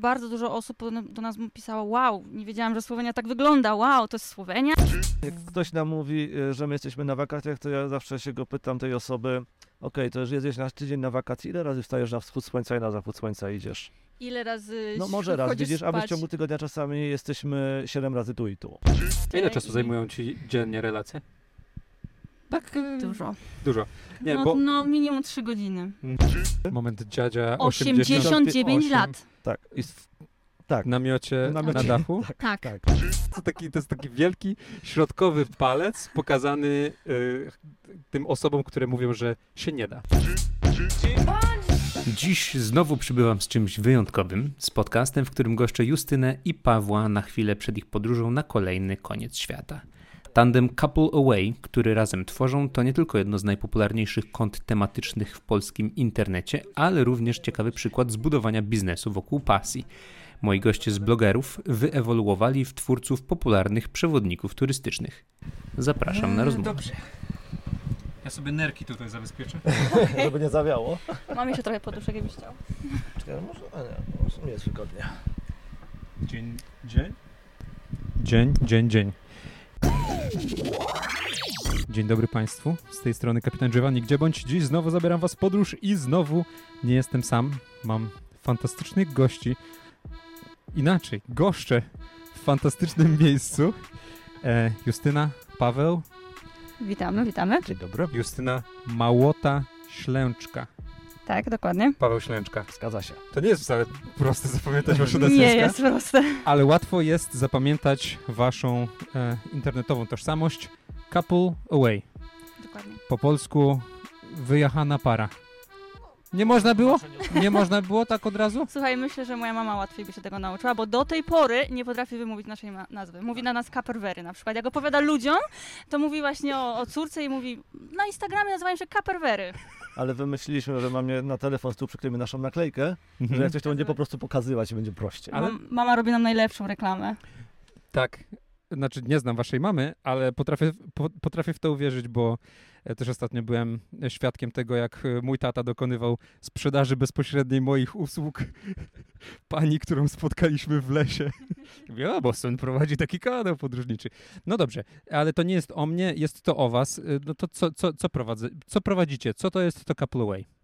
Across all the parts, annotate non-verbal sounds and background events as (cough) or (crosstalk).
Bardzo dużo osób do, nas pisało, wow, nie wiedziałam, że Słowenia tak wygląda, wow, to jest Słowenia. Jak ktoś nam mówi, y, że my jesteśmy na wakacjach, to ja zawsze się go pytam tej osoby, okej, to już jedziesz na tydzień na wakacje, ile razy wstajesz na wschód słońca i na zachód słońca idziesz? Ile razy No może raz, widzisz, a my w ciągu tygodnia czasami jesteśmy 7 razy tu i tu. Ile czasu zajmują ci dziennie relacje? Tak e, Dużo. dużo. Nie, no, bo no minimum 3 godziny. moment dziadzia 89 osiem- lat. Tak, i tak, w namiocie, namiocie. na dachu. Tak. tak. To, taki, to jest taki wielki, środkowy palec pokazany y, tym osobom, które mówią, że się nie da. Dziś znowu przybywam z czymś wyjątkowym, z podcastem, w którym goszczę Justynę i Pawła na chwilę przed ich podróżą na kolejny koniec świata. Tandem Couple Away, który razem tworzą, to nie tylko jedno z najpopularniejszych kont tematycznych w polskim internecie, ale również ciekawy przykład zbudowania biznesu wokół pasji. Moi goście z blogerów wyewoluowali w twórców popularnych przewodników turystycznych. Zapraszam na rozmowę. Dobrze. Ja sobie nerki tutaj zabezpieczę. (laughs) Żeby nie zawiało. Mam jeszcze trochę poduszek, jakbyś chciał. Czekaj, może, a nie, może nie jest wygodnie. Dzień, dzień? Dzień, dzień, dzień. Dzień dobry Państwu, z tej strony kapitan Giovanni Gdzie bądź dziś znowu zabieram Was w podróż i znowu nie jestem sam. Mam fantastycznych gości. Inaczej, goszczę w fantastycznym (laughs) miejscu. E, Justyna, Paweł, Witamy, witamy. Dzień dobry. Justyna Małota Ślęczka. Tak, dokładnie. Paweł Ślęczka. Zgadza się. To nie jest wcale proste zapamiętać wasze Nie nazwiska. jest proste. ale łatwo jest zapamiętać waszą e, internetową tożsamość. Couple away. Dokładnie. Po polsku wyjechana para. Nie można było? Nie można było tak od razu? Słuchaj, myślę, że moja mama łatwiej by się tego nauczyła, bo do tej pory nie potrafi wymówić naszej ma- nazwy. Mówi na nas Caperwery na przykład. Jak opowiada ludziom, to mówi właśnie o, o córce i mówi na Instagramie nazywają się Caperwery. Ale wymyśliliśmy, że mamy na telefon z tyłu przyklejmy naszą naklejkę, że Mhm. jak coś to będzie po prostu pokazywać i będzie prościej. Ale- Mam, mama robi nam najlepszą reklamę. Tak. Znaczy, nie znam waszej mamy, ale potrafię, po, potrafię w to uwierzyć, bo e, też ostatnio byłem świadkiem tego, jak e, mój tata dokonywał sprzedaży bezpośredniej moich usług (laughs) pani, którą spotkaliśmy w lesie. (laughs) Mówię, o, bo syn prowadzi taki kanał podróżniczy. No dobrze, ale to nie jest o mnie, jest to o was. E, No to co, co, co, prowadzę, co prowadzicie? Co to jest to Couple Away?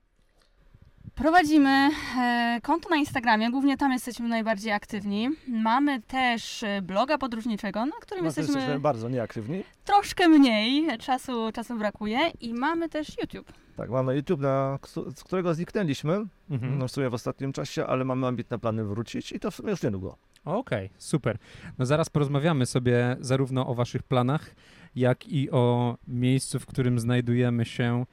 Prowadzimy e, konto na Instagramie, głównie tam jesteśmy najbardziej aktywni. Mamy też e, bloga podróżniczego, na którym No, jesteśmy, jesteśmy bardzo nieaktywni. troszkę mniej, czasu, czasu brakuje i mamy też YouTube. Tak, mamy YouTube, na, z którego zniknęliśmy, Mhm. no w sumie w ostatnim czasie, ale mamy ambitne plany wrócić i to w sumie już niedługo. Okej, super. No zaraz porozmawiamy sobie zarówno o waszych planach, jak i o miejscu, w którym znajdujemy się,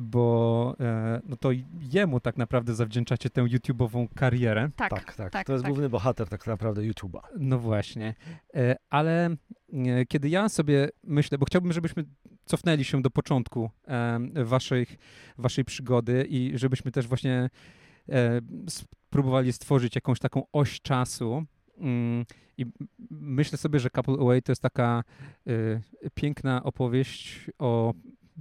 bo e, no to jemu tak naprawdę zawdzięczacie tę YouTube'ową karierę. Tak, Tak, tak. tak, to jest tak. główny bohater tak naprawdę YouTube'a. No właśnie. E, ale e, kiedy ja sobie myślę, bo chciałbym, żebyśmy cofnęli się do początku e, waszej, waszej przygody i żebyśmy też właśnie e, spróbowali stworzyć jakąś taką oś czasu. Mm, I myślę sobie, że Couple Away to jest taka e, piękna opowieść o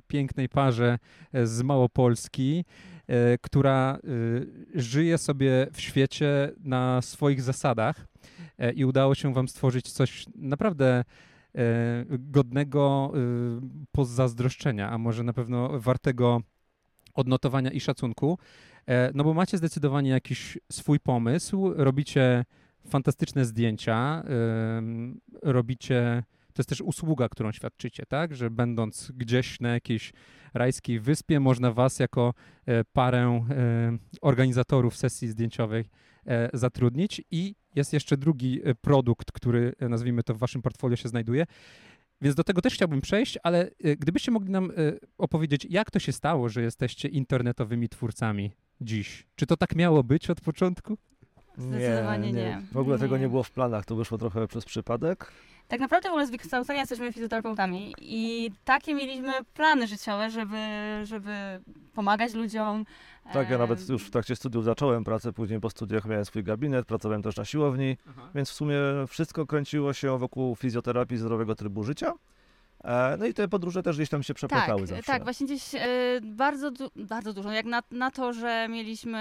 pięknej parze e, z Małopolski, e, która e, żyje sobie w świecie na swoich zasadach i udało się wam stworzyć coś naprawdę godnego pozazdroszczenia, a może na pewno wartego odnotowania i szacunku. No bo macie zdecydowanie jakiś swój pomysł, robicie fantastyczne zdjęcia, robicie, to jest też usługa, którą świadczycie, tak? Że będąc gdzieś na jakiejś rajskiej wyspie, można was jako e, parę e, organizatorów sesji zdjęciowej e, zatrudnić i jest jeszcze drugi produkt, który nazwijmy to w waszym portfolio się znajduje. Więc do tego też chciałbym przejść, ale e, gdybyście mogli nam e, opowiedzieć, jak to się stało, że jesteście internetowymi twórcami dziś? Czy to tak miało być od początku? Zdecydowanie nie. W ogóle tego Nie. nie było w planach, to wyszło trochę przez przypadek. Tak naprawdę w ogóle z wykształcenia jesteśmy fizjoterapeutami i takie mieliśmy plany życiowe, żeby, żeby pomagać ludziom. Tak, ja nawet już w trakcie studiów zacząłem pracę, później po studiach miałem swój gabinet, pracowałem też na siłowni, więc w sumie wszystko kręciło się wokół fizjoterapii zdrowego trybu życia. E, no i te podróże też gdzieś tam się przeplatały tak, zawsze. tak, właśnie gdzieś e, bardzo, du- bardzo dużo. Jak na, na to, że mieliśmy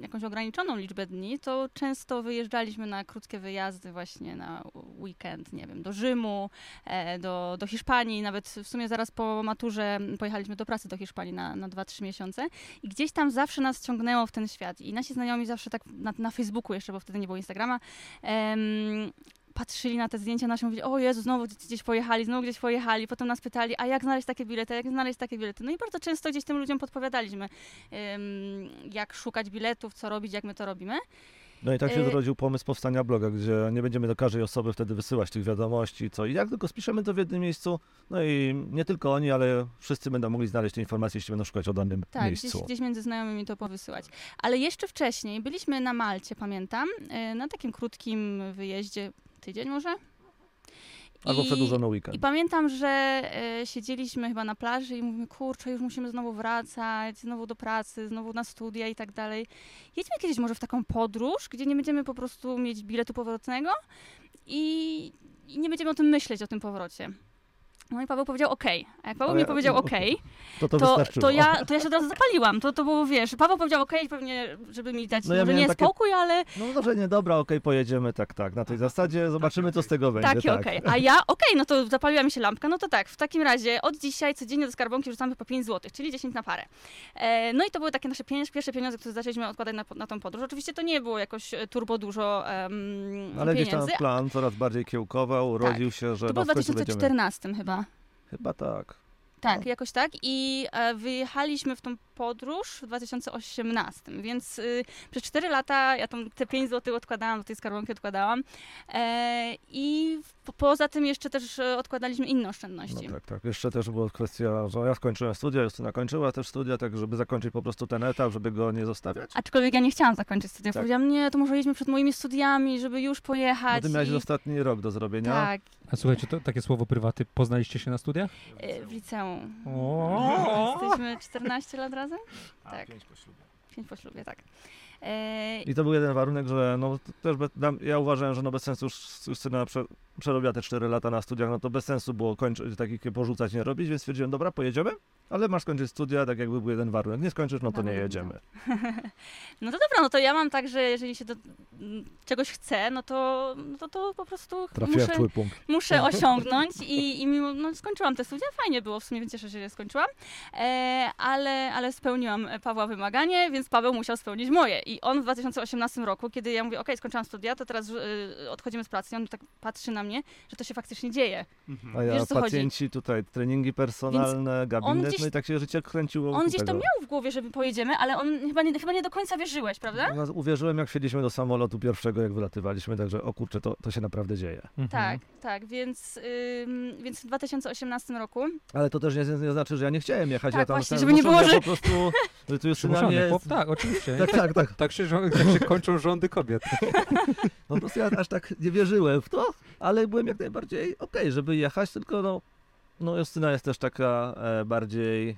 jakąś ograniczoną liczbę dni, to często wyjeżdżaliśmy na krótkie wyjazdy właśnie na weekend, nie wiem, do Rzymu, e, do, do Hiszpanii. Nawet w sumie zaraz po maturze pojechaliśmy do pracy do Hiszpanii na, na 2-3 miesiące. I gdzieś tam zawsze nas ciągnęło w ten świat. I nasi znajomi zawsze tak na, na Facebooku jeszcze, bo wtedy nie było Instagrama, em, patrzyli na te zdjęcia nasze mówili, o Jezu, znowu gdzieś- pojechali, znowu gdzieś pojechali. Potem nas pytali, a jak znaleźć takie bilety, jak znaleźć takie bilety. No i bardzo często gdzieś tym ludziom podpowiadaliśmy, jak szukać biletów, co robić, jak my to robimy. No i tak się Y- zrodził pomysł powstania bloga, gdzie nie będziemy do każdej osoby wtedy wysyłać tych wiadomości, co i jak tylko spiszemy to w jednym miejscu, no i nie tylko oni, ale wszyscy będą mogli znaleźć te informacje, jeśli będą szukać o danym Tak, miejscu. gdzieś, gdzieś między znajomymi to powysyłać. Ale jeszcze wcześniej byliśmy na Malcie, pamiętam, y, na takim krótkim wyjeździe, tydzień może? Albo I- przedłużony I weekend. pamiętam, że e, siedzieliśmy chyba na plaży i mówimy, kurczę, już musimy znowu wracać, znowu do pracy, znowu na studia i tak dalej. Jedźmy kiedyś może w taką podróż, gdzie nie będziemy po prostu mieć biletu powrotnego i, i nie będziemy o tym myśleć, o tym powrocie. No i Paweł powiedział OK. A jak Paweł mi powiedział OK, To to, to, to, ja, to ja się od razu zapaliłam. To, to było, wiesz, Paweł powiedział OK, pewnie, żeby mi dać, No ja nie takie- spokój, ale No dobrze, nie, dobra, okej, pojedziemy, tak, tak, na tej zasadzie, zobaczymy, co z tego będzie, Takie tak. okej. A ja, okej, no to zapaliła mi się lampka, no to tak, w takim razie od dzisiaj codziennie do skarbonki wrzucamy po 5 zł, czyli 10 na parę. E, no i to były takie nasze pieniądze, pierwsze pieniądze, które zaczęliśmy odkładać na, na tą podróż. Oczywiście to nie było jakoś e, turbo dużo em, Ale gdzieś pieniędzy. tam plan coraz bardziej kiełkował, rodził się, że To było w w końcu będziemy... 2014 chyba. Chyba tak. Tak, No. jakoś tak. I e, wyjechaliśmy w tą podróż w 2018, więc y, przez 4 lata ja tam te 5 zł odkładałam, do tej skarbonki odkładałam. E, I w, poza tym jeszcze też e, odkładaliśmy inne oszczędności. No tak, tak. Jeszcze też była kwestia, że ja skończyłem studia, Justyna kończyła też studia, tak żeby zakończyć po prostu ten etap, żeby go nie zostawiać. Aczkolwiek ja nie chciałam zakończyć studiów. Tak. Powiedziałam, nie, to może jedźmy przed moimi studiami, żeby już pojechać. ty miałeś i... ostatni rok do zrobienia. Tak, A słuchajcie, to takie słowo prywaty, poznaliście się na studiach? e, w liceum. O! Jesteśmy 14 lat razem? A, Tak. pięć po ślubie. Pięć po ślubie, tak. E, I to był jeden warunek, że no też dam- ja uważałem, że no bez sensu już Justyna prze, przerobiła te 4 lata na studiach, no to bez sensu było kończyć, takich porzucać, nie robić, więc stwierdziłem, dobra, pojedziemy, ale masz skończyć studia, tak jakby był jeden warunek. Nie skończysz, no to nie jedziemy. (laughs) No to dobra, no to ja mam tak, że jeżeli się do czegoś chce, no to, no to, to po prostu Trafiłem w muszę, muszę (laughs) osiągnąć i, i mimo, no skończyłam te studia, fajnie było, w sumie cieszę się, że skończyłam, e, ale, ale spełniłam Pawła wymaganie, więc Paweł musiał spełnić moje. I on w 2018 roku, kiedy ja mówię, okej, skończyłam studia, to teraz y, odchodzimy z pracy. I on tak patrzy na mnie, że to się faktycznie dzieje. A ja Wiesz, co chodzi? pacjenci tutaj, treningi personalne, gabinet, gdzieś- no i tak się życie kręciło On gdzieś to tego. miał w głowie, że pojedziemy, ale on chyba nie, chyba nie do końca wierzyłeś, prawda? No, uwierzyłem, jak wsiedliśmy do samolotu pierwszego, jak wylatywaliśmy, także o kurczę, to, to się naprawdę dzieje. Mhm. Tak, tak, więc, ym, więc w 2018 roku Ale to też nie, nie znaczy, że ja nie chciałem jechać. Tak, ja tam właśnie, żeby nie było, że- po prostu, że tu Przymuszony mnie... chłop, tak, oczywiście. Tak, tak, tak. Tak się, tak się kończą rządy kobiet. No po prostu ja aż tak nie wierzyłem w to, ale byłem jak najbardziej okej, żeby jechać, tylko no, no Justyna jest też taka e, bardziej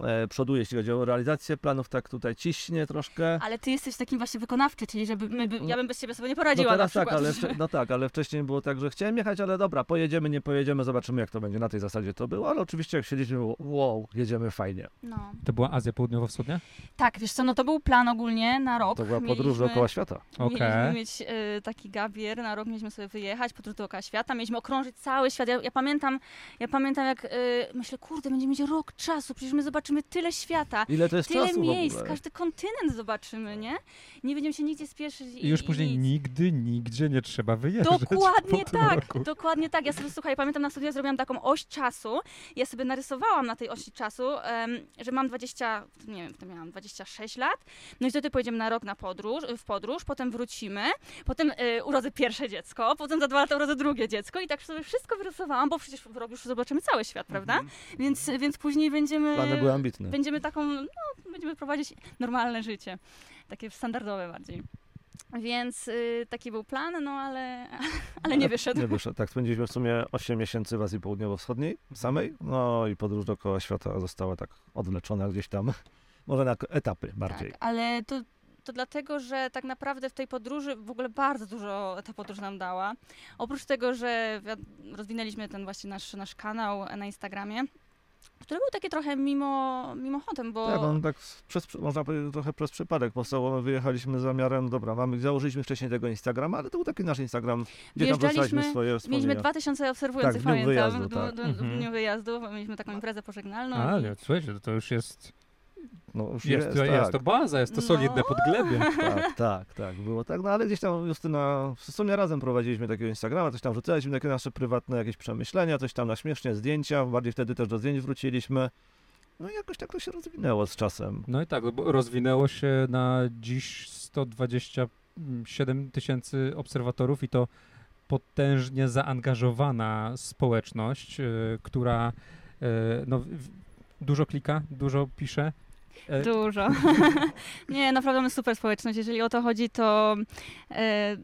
e, przoduje, jeśli chodzi o realizację planów, tak tutaj ciśnie troszkę. Ale ty jesteś takim właśnie wykonawczy, czyli żeby my, by, ja bym bez ciebie sobie nie No poradziła na teraz tak, ale, no tak, ale wcześniej było tak, że chciałem jechać, ale dobra, pojedziemy, nie pojedziemy, zobaczymy jak to będzie. Na tej zasadzie to było, ale oczywiście jak siedzieliśmy, było, wow, jedziemy fajnie. No. To była Azja Południowo-Wschodnia? Tak, wiesz co, no to był plan ogólnie na rok. To była podróż Mieliśmy- dookoła świata. Okej. Mieliśmy mieć y, taki gabier, na rok mieliśmy sobie wyjechać, podróż dookoła świata, mieliśmy okrążyć cały świat. Ja, ja pamiętam, ja pamiętam jak y, myślę, kurde, będziemy mieć rok czasu, przecież my zobaczymy tyle świata, Ile to jest tyle czasu miejsc, ogóle? każdy kontynent zobaczymy, nie? Nie będziemy się nigdzie spieszyć. I już później nic. nigdy, nigdzie nie trzeba wyjeżdżać. Dokładnie tak, roku. dokładnie tak. Ja sobie, słuchaj, pamiętam na studiach zrobiłam taką oś czasu. Ja sobie narysowałam na tej osi czasu, em, że mam 20, nie wiem, wtedy miałam 26 lat. No i wtedy pojedziemy na rok na podróż, w podróż, potem wrócimy, potem y, urodzę pierwsze dziecko, potem za dwa lata urodzę drugie dziecko i tak sobie wszystko wyrysowałam, bo przecież w rok już zobaczymy cały świat, prawda? Więc, więc później będziemy... Mhm. Plany były Będziemy taką, no, będziemy prowadzić normalne życie. Takie standardowe bardziej. Więc y, taki był plan, no ale, (laughs) ale nie wyszedł. Nie wyszedł. Tak, spędziliśmy w sumie 8 miesięcy w Azji Południowo-Wschodniej samej, no i podróż dookoła świata została tak odwleczona gdzieś tam, (laughs) może na etapy bardziej. Tak, ale to to dlatego, że tak naprawdę w tej podróży w ogóle bardzo dużo ta podróż nam dała. Oprócz tego, że rozwinęliśmy ten właśnie nasz, nasz kanał na Instagramie, który był taki trochę mimo, mimochodem, bo... Tak, on tak przez, można powiedzieć trochę przez przypadek powstał, wyjechaliśmy z zamiarem, dobra, mamy, założyliśmy wcześniej tego Instagrama, ale to był taki nasz Instagram, gdzie tam wrzucaliśmy swoje Mieliśmy wspomnienia. 2000 obserwujących, Tak, w dniu pamiętam, wyjazdu, w, dniu- tak. w Mhm. dniu wyjazdu, bo mieliśmy taką imprezę pożegnalną. A, i- słuchajcie, to już jest, No, już jest, jest, to, jest tak. to baza, jest to No. solidne podglebie. (laughs) Tak, tak, tak, było tak, no ale gdzieś tam Justyna, w sumie razem prowadziliśmy takiego Instagrama, coś tam rzucaliśmy, takie nasze prywatne jakieś przemyślenia, coś tam na śmiesznie, zdjęcia, bardziej wtedy też do zdjęć wróciliśmy. No i jakoś tak to się rozwinęło z czasem. No i tak, bo rozwinęło się na dziś 127 tysięcy obserwatorów i to potężnie zaangażowana społeczność, y, która y, no, dużo klika, dużo pisze. E, Dużo. (laughs) (laughs) nie, naprawdę mamy super społeczność. Jeżeli o to chodzi, to e,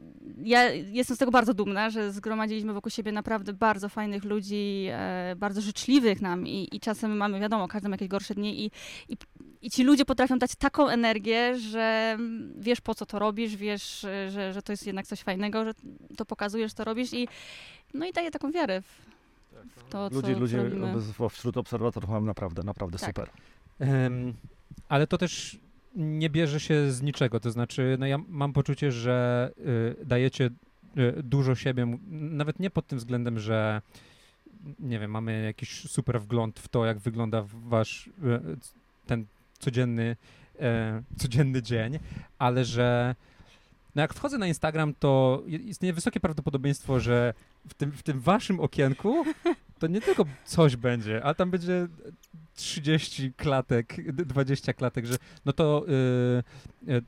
ja jestem z tego bardzo dumna, że zgromadziliśmy wokół siebie naprawdę bardzo fajnych ludzi, e, bardzo życzliwych nam i, i czasem mamy, wiadomo, każdy ma jakieś gorsze dni i, i, i ci ludzie potrafią dać taką energię, że wiesz po co to robisz, wiesz, że, że to jest jednak coś fajnego, że to pokazujesz, to robisz i no i daje taką wiarę w, w to, co, Ludzie, co ludzie robimy. ob- wśród obserwatorów mam naprawdę, naprawdę Tak. super. Ale to też nie bierze się z niczego. To znaczy, no ja mam poczucie, że y, dajecie y, dużo siebie, nawet nie pod tym względem, że nie wiem, mamy jakiś super wgląd w to, jak wygląda wasz y, ten codzienny, e, codzienny dzień, ale że no jak wchodzę na Instagram, to istnieje wysokie prawdopodobieństwo, że w tym, w tym waszym okienku to nie tylko coś będzie, ale tam będzie 30 klatek, d- 20 klatek, że no to y, y,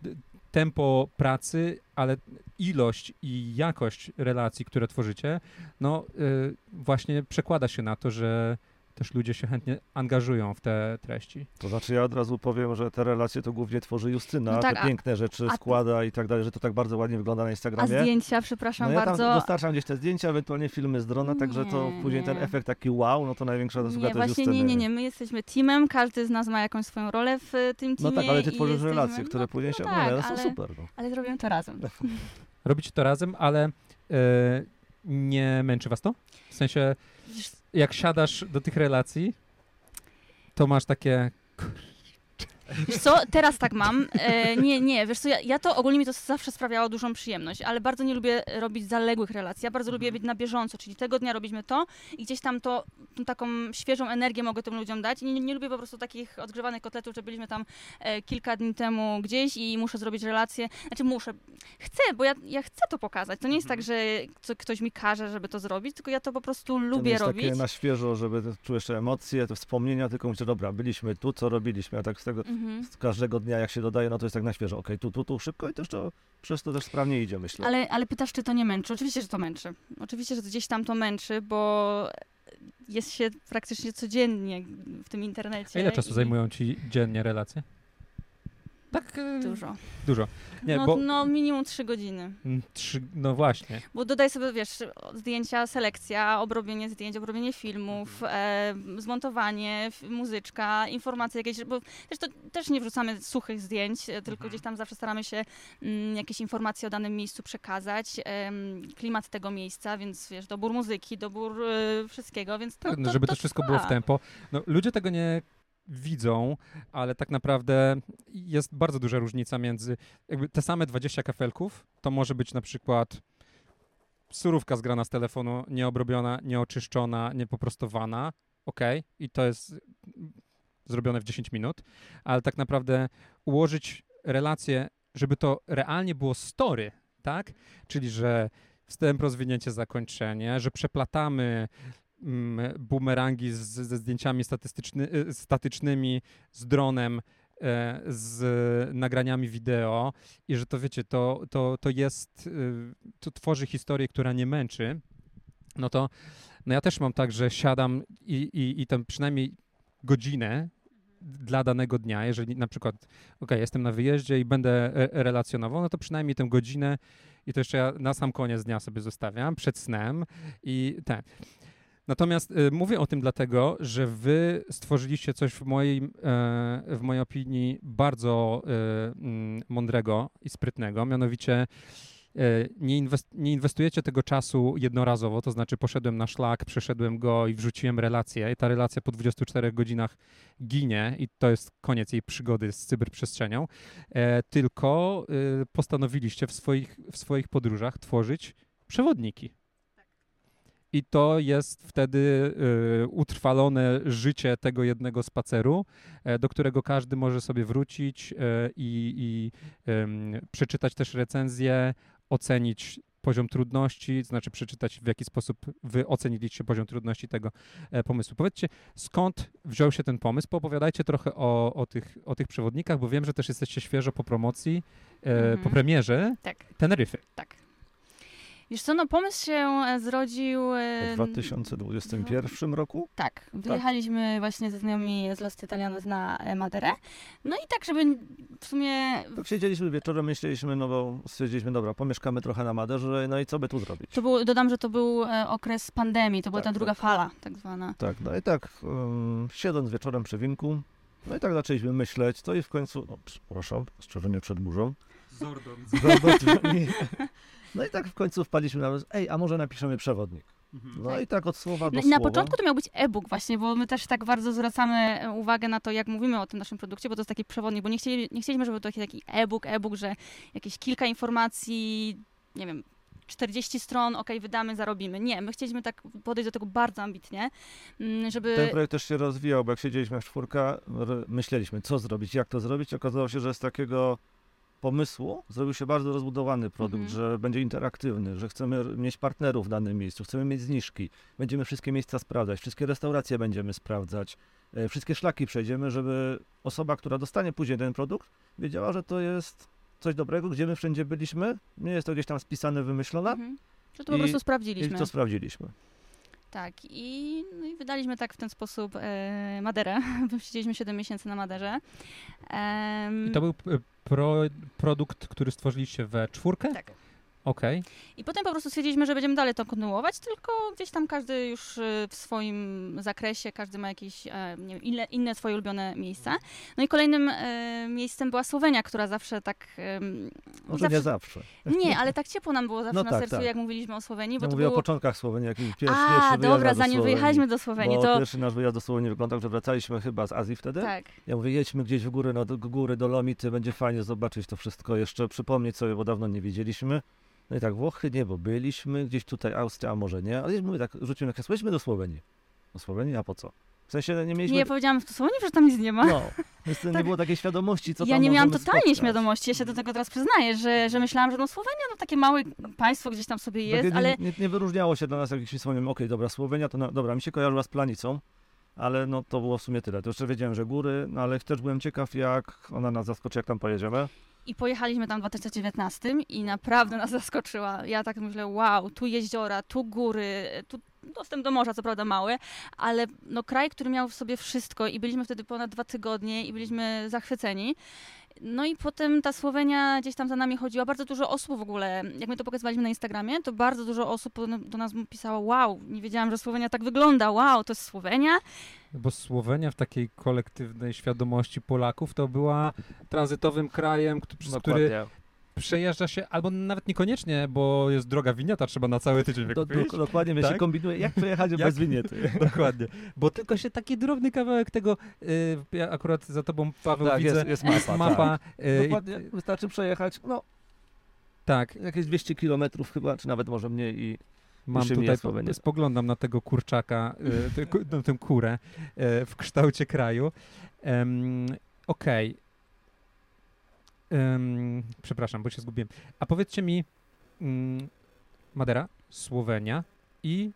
tempo pracy, ale ilość i jakość relacji, które tworzycie, no y, właśnie przekłada się na to, że też ludzie się chętnie angażują w te treści. To znaczy ja od razu powiem, że te relacje to głównie tworzy Justyna, No tak, te a- piękne rzeczy a- składa i tak dalej, że to tak bardzo ładnie wygląda na A Instagramie. zdjęcia, przepraszam no ja tam bardzo, dostarczam gdzieś te zdjęcia, ewentualnie filmy z drona, także to Nie, później ten nie. efekt taki wow, no to największa zasługa Nie, to właśnie Justyny. nie, nie, nie. My jesteśmy teamem, każdy z nas ma jakąś swoją rolę w e, tym No teamie. tak, ale ty tworzysz jesteśmy- relacje, które no, później no się tak, oglądają, ale, są super. No. ale zrobimy to razem. Robicie to razem, ale y, nie męczy was to? W sensie, Wiesz, jak siadasz do tych relacji, to masz takie, Wiesz co, teraz tak mam. E, nie, nie, wiesz co, ja, ja to ogólnie mi to zawsze sprawiało dużą przyjemność, ale bardzo nie lubię robić zaległych relacji. Ja bardzo lubię Mhm. być na bieżąco, czyli tego dnia robiliśmy to i gdzieś tam to, tą taką świeżą energię mogę tym ludziom dać. I nie, nie lubię po prostu takich odgrzewanych kotletów, że byliśmy tam e, kilka dni temu gdzieś i muszę zrobić relację. Znaczy muszę, chcę, bo ja, ja chcę to pokazać. To nie jest tak, że co, ktoś mi każe, żeby to zrobić, tylko ja to po prostu To lubię jest robić. takie na świeżo, żeby czujesz emocje, te wspomnienia, tylko myślę, dobra, byliśmy tu, co robiliśmy, a tak z tego, Mhm. Z każdego dnia jak się dodaje, no to jest tak na świeżo, okej, tu, tu, tu, szybko i też to, przez to też sprawnie idzie, myślę. Ale, ale pytasz, czy to nie męczy? Oczywiście, że to męczy. Oczywiście, że gdzieś tam to męczy, bo jest się praktycznie codziennie w tym internecie. a ile czasu i zajmują ci dziennie relacje? Tak y, Dużo. dużo. Nie, no, bo no minimum trzy godziny. mm, trzy, no właśnie. Bo dodaj sobie, wiesz, zdjęcia, selekcja, obrobienie zdjęć, obrobienie filmów, e, zmontowanie, muzyczka, informacje jakieś, bo też, to, też nie wrzucamy suchych zdjęć, e, tylko Mhm. gdzieś tam zawsze staramy się mm, jakieś informacje o danym miejscu przekazać, klimat tego miejsca, więc wiesz, dobór muzyki, dobór e, wszystkiego, więc to, Tak, no, to, żeby to to wszystko było w tempo. No, ludzie tego nie widzą, ale tak naprawdę jest bardzo duża różnica między jakby te same 20 kafelków, to może być na przykład surówka zgrana z telefonu, nieobrobiona, nieoczyszczona, niepoprostowana, ok, i to jest zrobione w 10 minut, ale tak naprawdę ułożyć relacje, żeby to realnie było story, tak? Czyli, że wstęp, rozwinięcie, zakończenie, że przeplatamy bumerangi z, ze zdjęciami statystyczny, y, statycznymi, z dronem, e, z nagraniami wideo i że to wiecie, to, to, to jest, y, to tworzy historię, która nie męczy, no to no ja też mam tak, że siadam i, i, i tam przynajmniej godzinę dla danego dnia, jeżeli na przykład, ok, jestem na wyjeździe i będę e, relacjonował, no to przynajmniej tę godzinę i to jeszcze ja na sam koniec dnia sobie zostawiam, przed snem i tak. Natomiast y, mówię o tym dlatego, że wy stworzyliście coś w mojej, e, w mojej opinii bardzo mm, mądrego i sprytnego, mianowicie e, nie, inwest, nie inwestujecie tego czasu jednorazowo, to znaczy poszedłem na szlak, przeszedłem go i wrzuciłem relację i ta relacja po 24 godzinach ginie i to jest koniec jej przygody z cyberprzestrzenią, e, tylko e, postanowiliście w swoich, w swoich podróżach tworzyć przewodniki. I to jest wtedy y, utrwalone życie tego jednego spaceru, e, do którego każdy może sobie wrócić e, i, i przeczytać też recenzję, ocenić poziom trudności, znaczy przeczytać w jaki sposób wy oceniliście poziom trudności tego e, pomysłu. Powiedzcie, skąd wziął się ten pomysł? Poopowiadajcie trochę o, o, tych, o tych przewodnikach, bo wiem, że też jesteście świeżo po promocji, e, Mhm. po premierze Tak, Teneryfy. tak. Wiesz co, no pomysł się e, zrodził... e, W 2021 roku? Tak, wyjechaliśmy właśnie ze znajomymi z Los Italianos na e, Maderę. No i tak, żeby w sumie... Tak siedzieliśmy wieczorem, myśleliśmy, no bo stwierdziliśmy, dobra, pomieszkamy trochę na Maderze, no i co by tu zrobić? To był, dodam, że to był okres pandemii, to była Tak, ta druga tak. fala tak zwana. Tak, no i tak, um, siedząc wieczorem przy winku, no i tak zaczęliśmy myśleć, to i w końcu, o, przepraszam, strzeżenie przed burzą. Zordon dzwoni. (laughs) No i tak w końcu wpadliśmy na pomysł, ej, a może napiszemy przewodnik. No i tak od słowa do No i na słowa. początku to miał być e-book właśnie, bo my też tak bardzo zwracamy e, uwagę na to, jak mówimy o tym naszym produkcie, bo to jest taki przewodnik, bo nie, chcieli, nie chcieliśmy, żeby to taki, taki e-book, e-book, że jakieś kilka informacji, nie wiem, 40 stron, okej, wydamy, zarobimy. Nie, my chcieliśmy tak podejść do tego bardzo ambitnie, mm, żeby... Ten projekt też się rozwijał, bo jak siedzieliśmy w czwórka, myśleliśmy, co zrobić, jak to zrobić. Okazało się, że z takiego pomysłu zrobił się bardzo rozbudowany produkt, Mhm. że będzie interaktywny, że chcemy mieć partnerów w danym miejscu, chcemy mieć zniżki, będziemy wszystkie miejsca sprawdzać, wszystkie restauracje będziemy sprawdzać, e, wszystkie szlaki przejdziemy, żeby osoba, która dostanie później ten produkt, wiedziała, że to jest coś dobrego, gdzie my wszędzie byliśmy, nie jest to gdzieś tam spisane, wymyślone Mhm. Że to po I- prostu i sprawdziliśmy. to sprawdziliśmy. Tak, i, no i wydaliśmy tak w ten sposób e, Maderę. (laughs) Siedzieliśmy 7 miesięcy na Maderze. Em, I to był e, pro, produkt, który stworzyliście we czwórkę? Tak. Okej. I potem po prostu stwierdziliśmy, że będziemy dalej to kontynuować, tylko gdzieś tam każdy już y, w swoim zakresie, każdy ma jakieś e, nie wiem, inne, inne swoje ulubione miejsca. No i kolejnym e, miejscem była Słowenia, która zawsze tak... Może nie zawsze. (laughs) Nie, ale tak ciepło nam było zawsze No na tak, sercu, tak. jak mówiliśmy o Słowenii, bo Ja to mówię było... o początkach Słowenii, jak pierwszy, pierwszy A, wyjazd dobra, do zanim Słowenii. wyjechaliśmy do Słowenii, Bo to... pierwszy nasz wyjazd do Słowenii wyglądał, że wracaliśmy chyba z Azji wtedy. Tak. Ja mówię, jedźmy gdzieś w górę, no, do góry, do Lomity, będzie fajnie zobaczyć to wszystko, jeszcze przypomnieć sobie, bo dawno nie wiedzieliśmy. No i tak, Włochy nie, bo byliśmy, gdzieś tutaj Austria, a może nie, ale mówię tak, rzuciłem na jedźmy do Słowenii. Do Słowenii, a po co? W sensie nie mieliśmy... Nie, ja powiedziałam w Słowenii, że tam nic nie ma. No, więc nie (laughs) Tak. było takiej świadomości, co ja tam nie miałam totalnie spotkać. świadomości, ja się do tego teraz przyznaję, że, że myślałam, że no Słowenia no takie małe państwo gdzieś tam sobie jest, nie, ale nie, nie wyróżniało się dla nas jakimś wspomnieniem, okej, dobra, Słowenia to, na, dobra, mi się kojarzyła z planicą, ale no to było w sumie tyle. To jeszcze wiedziałem, że góry, no ale też byłem ciekaw, jak ona nas zaskoczy, jak tam pojedziemy. I pojechaliśmy tam w 2019 i naprawdę nas zaskoczyła. Ja tak myślę, wow, tu jeziora, tu góry, tu dostęp do morza, co prawda mały, ale no kraj, który miał w sobie wszystko i byliśmy wtedy ponad dwa tygodnie i byliśmy zachwyceni. No i potem ta Słowenia gdzieś tam za nami chodziła. Bardzo dużo osób w ogóle, jak my to pokazywaliśmy na Instagramie, to bardzo dużo osób do- nas pisało, wow, nie wiedziałam, że Słowenia tak wygląda, wow, to jest Słowenia. Bo Słowenia w takiej kolektywnej świadomości Polaków to była tranzytowym krajem, który. Przejeżdża się, albo nawet niekoniecznie, bo jest droga winiata, trzeba na cały tydzień Do, do, wykupić. dokładnie, mnie się Tak? kombinuje, jak przejechać (laughs) Jak? bez winiety. (laughs) Dokładnie. Bo tylko się taki drobny kawałek tego, y, ja akurat za tobą, Paweł, Tak, widzę, jest, jest mapa. mapa. y, i- Dokładnie, wystarczy przejechać, no, tak, jakieś 200 kilometrów chyba, czy nawet może mniej i mam tutaj, spoglądam na tego kurczaka, y, no, tę kurę y, w kształcie kraju. Okej. Em, Przepraszam, bo się zgubiłem. A powiedzcie mi, mm, Madera, Słowenia i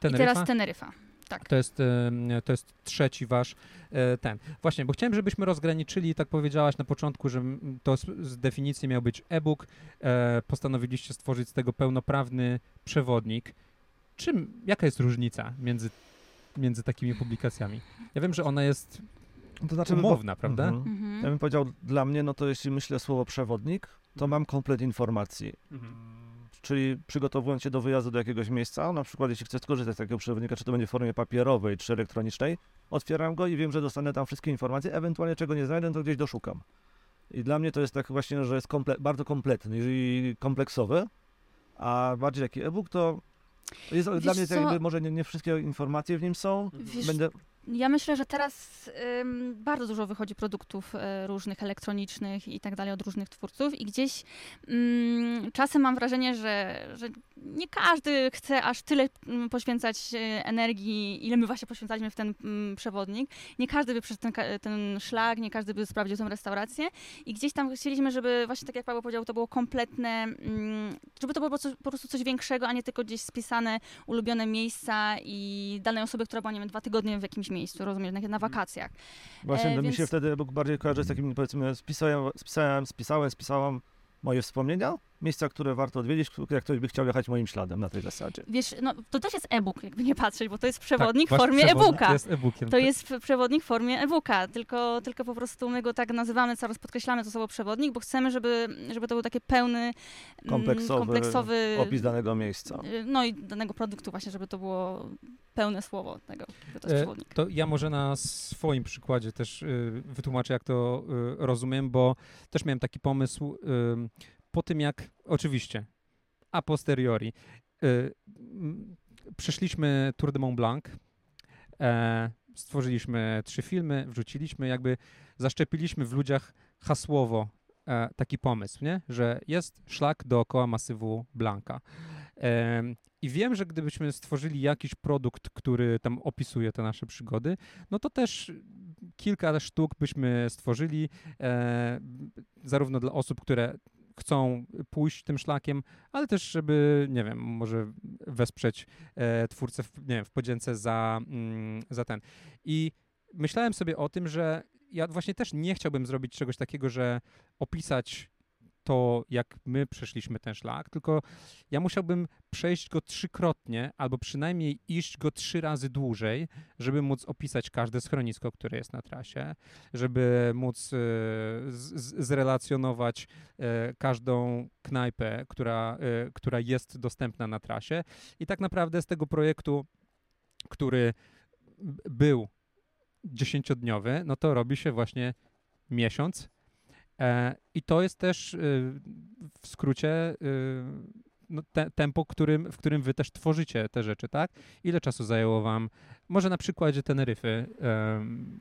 Teneryfa? I teraz Teneryfa. Tak. To jest, to jest trzeci wasz e, ten. Właśnie, bo chciałem, żebyśmy rozgraniczyli, tak powiedziałaś na początku, że to z, z definicji miał być e-book. E, postanowiliście stworzyć z tego pełnoprawny przewodnik. Czym, jaka jest różnica między, między takimi publikacjami? Ja wiem, że ona jest to znaczy, umowna, prawda? Mhm. Mhm. Ja bym powiedział, dla mnie, no to jeśli myślę słowo przewodnik, to mam komplet informacji. czyli przygotowując się do wyjazdu do jakiegoś miejsca, na przykład jeśli chcę skorzystać z takiego przewodnika, czy to będzie w formie papierowej, czy elektronicznej, otwieram go i wiem, że dostanę tam wszystkie informacje, ewentualnie czego nie znajdę, to gdzieś doszukam. I dla mnie to jest tak właśnie, że jest komple bardzo kompletny i kompleksowy, a bardziej taki e-book to jest dla mnie co? jakby może nie, nie wszystkie informacje w nim są. Wiesz, Będę Ja myślę, że teraz ym, bardzo dużo wychodzi produktów y, różnych elektronicznych i tak dalej od różnych twórców i gdzieś ym, czasem mam wrażenie, że, że nie każdy chce aż tyle mm, poświęcać y, energii, ile my właśnie poświęcaliśmy w ten mm, przewodnik. Nie każdy by przez ten, ten szlak, nie każdy by sprawdził tę restaurację i gdzieś tam chcieliśmy, żeby właśnie tak jak Paweł powiedział, to było kompletne, mm, żeby to było po prostu coś większego, a nie tylko gdzieś spisane ulubione miejsca i danej osoby, która była, nie wiem, dwa tygodnie w jakimś miejscu, rozumiesz, na, na wakacjach. Właśnie E, to mi się więc- wtedy bardziej kojarzy z takim, powiedzmy, spisałem, spisałem, spisałem, spisałam moje wspomnienia, miejsca, które warto odwiedzić, jak ktoś by chciał jechać moim śladem na tej zasadzie. Wiesz, no to też jest e-book, jakby nie patrzeć, bo to jest przewodnik tak, w formie e-booka. Jest e-bookiem. To jest f- przewodnik w formie e-booka, tylko, tylko po prostu my go tak nazywamy, coraz podkreślamy to słowo przewodnik, bo chcemy, żeby, żeby to był taki pełny, mm, Kompleksowy kompleksowy Opis danego miejsca. y, no i danego produktu właśnie, żeby to było pełne słowo tego, to jest E, przewodnik. To ja może na swoim przykładzie też y, wytłumaczę, jak to y, rozumiem, bo też miałem taki pomysł y, po tym, jak oczywiście a posteriori y, przeszliśmy Tour de Mont Blanc, e, stworzyliśmy trzy filmy, wrzuciliśmy, jakby zaszczepiliśmy w ludziach hasłowo e, taki pomysł, nie? że jest szlak dookoła masywu Blanka. Em, I wiem, że gdybyśmy stworzyli jakiś produkt, który tam opisuje te nasze przygody, no to też kilka sztuk byśmy stworzyli, e, zarówno dla osób, które chcą pójść tym szlakiem, ale też, żeby, nie wiem, może wesprzeć e, twórcę w, nie wiem, w podzięce za, mm, za ten. I myślałem sobie o tym, że ja właśnie też nie chciałbym zrobić czegoś takiego, że opisać to, jak my przeszliśmy ten szlak, tylko ja musiałbym przejść go trzykrotnie, albo przynajmniej iść go trzy razy dłużej, żeby móc opisać każde schronisko, które jest na trasie, żeby móc e, z, zrelacjonować e, każdą knajpę, która, e, która jest dostępna na trasie. I tak naprawdę z tego projektu, który był dziesięciodniowy, no to robi się właśnie miesiąc. E, I to jest też y, w skrócie y, no, te, tempo, którym, w którym wy też tworzycie te rzeczy, tak? Ile czasu zajęło wam, może na przykładzie Teneryfy,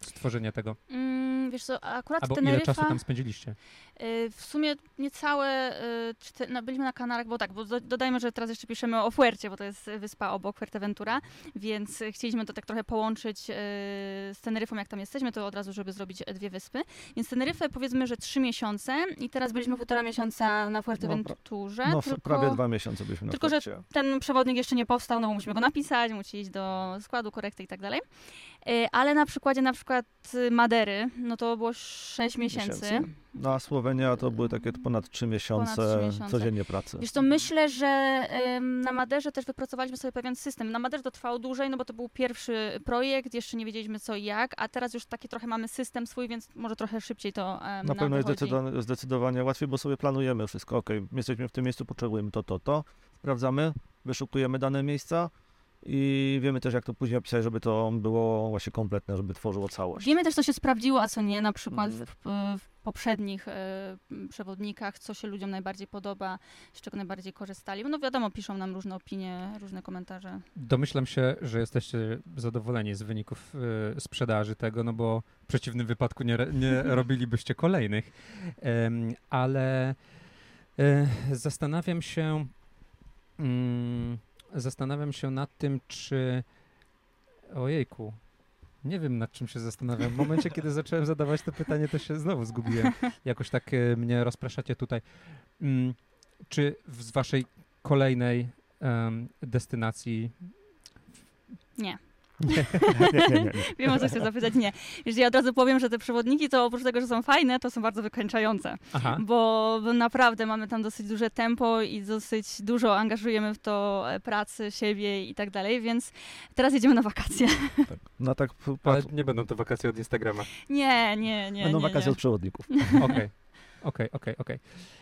stworzenie tego? Mm, wiesz co, akurat Albo Teneryfa... ile czasu tam spędziliście? Y, W sumie niecałe, y, no, byliśmy na Kanarach, bo tak, bo do- dodajmy, że teraz jeszcze piszemy o Fuercie, bo to jest wyspa obok Fuerteventura, więc chcieliśmy to tak trochę połączyć y, z Teneryfą, jak tam jesteśmy, to od razu, żeby zrobić dwie wyspy. Więc Teneryfę powiedzmy, że trzy miesiące i teraz byliśmy półtora miesiąca na Fuerteventurze, No, tylko prawie dwa miesiące byliśmy na tylko, że ten przewodnik jeszcze nie powstał, no bo musimy go napisać, musi iść do składu, korekty i tak dalej. Y, Ale na przykładzie na przykład y, Madery, no to było sześć miesięcy. No a Słowenia to były takie ponad trzy miesiące, Ponad trzy miesiące. codziennie pracy. Wiesz to myślę, że na Maderze też wypracowaliśmy sobie pewien system. Na Maderze to trwało dłużej, no bo to był pierwszy projekt, jeszcze nie wiedzieliśmy co i jak, a teraz już taki trochę mamy system swój, więc może trochę szybciej to em, Na pewno jest zdecydowanie łatwiej, bo sobie planujemy wszystko. Ok, jesteśmy w tym miejscu, potrzebujemy to, to, to. Sprawdzamy, wyszukujemy dane miejsca i wiemy też, jak to później opisać, żeby to było właśnie kompletne, żeby tworzyło całość. Wiemy też, co się sprawdziło, a co nie, na przykład Mhm. w, w poprzednich e, przewodnikach, co się ludziom najbardziej podoba, z czego najbardziej korzystali. No wiadomo, piszą nam różne opinie, różne komentarze. Domyślam się, że jesteście zadowoleni z wyników y, sprzedaży tego, no bo w przeciwnym wypadku nie, nie (laughs) robilibyście kolejnych. Ale e, zastanawiam się, mm, zastanawiam się nad tym, czy ojejku, nie wiem nad czym się zastanawiam. W momencie, kiedy (laughs) zacząłem zadawać to pytanie, to się znowu zgubiłem. Jakoś tak e, mnie rozpraszacie tutaj. Mm, czy w- z waszej kolejnej destynacji Nie. Nie, nie, nie. nie. (laughs) Wiem, o co chcę zapytać. Nie. Wiesz, ja od razu powiem, że te przewodniki to oprócz tego, że są fajne, to są bardzo wykańczające. Aha. Bo naprawdę mamy tam dosyć duże tempo i dosyć dużo angażujemy w to e, pracy, siebie i tak dalej, więc teraz jedziemy na wakacje. Tak. No tak, Ale nie będą to wakacje od Instagrama. Nie, nie, nie. będą nie, wakacje nie. od przewodników. (laughs) Okej, okej, okej, okej.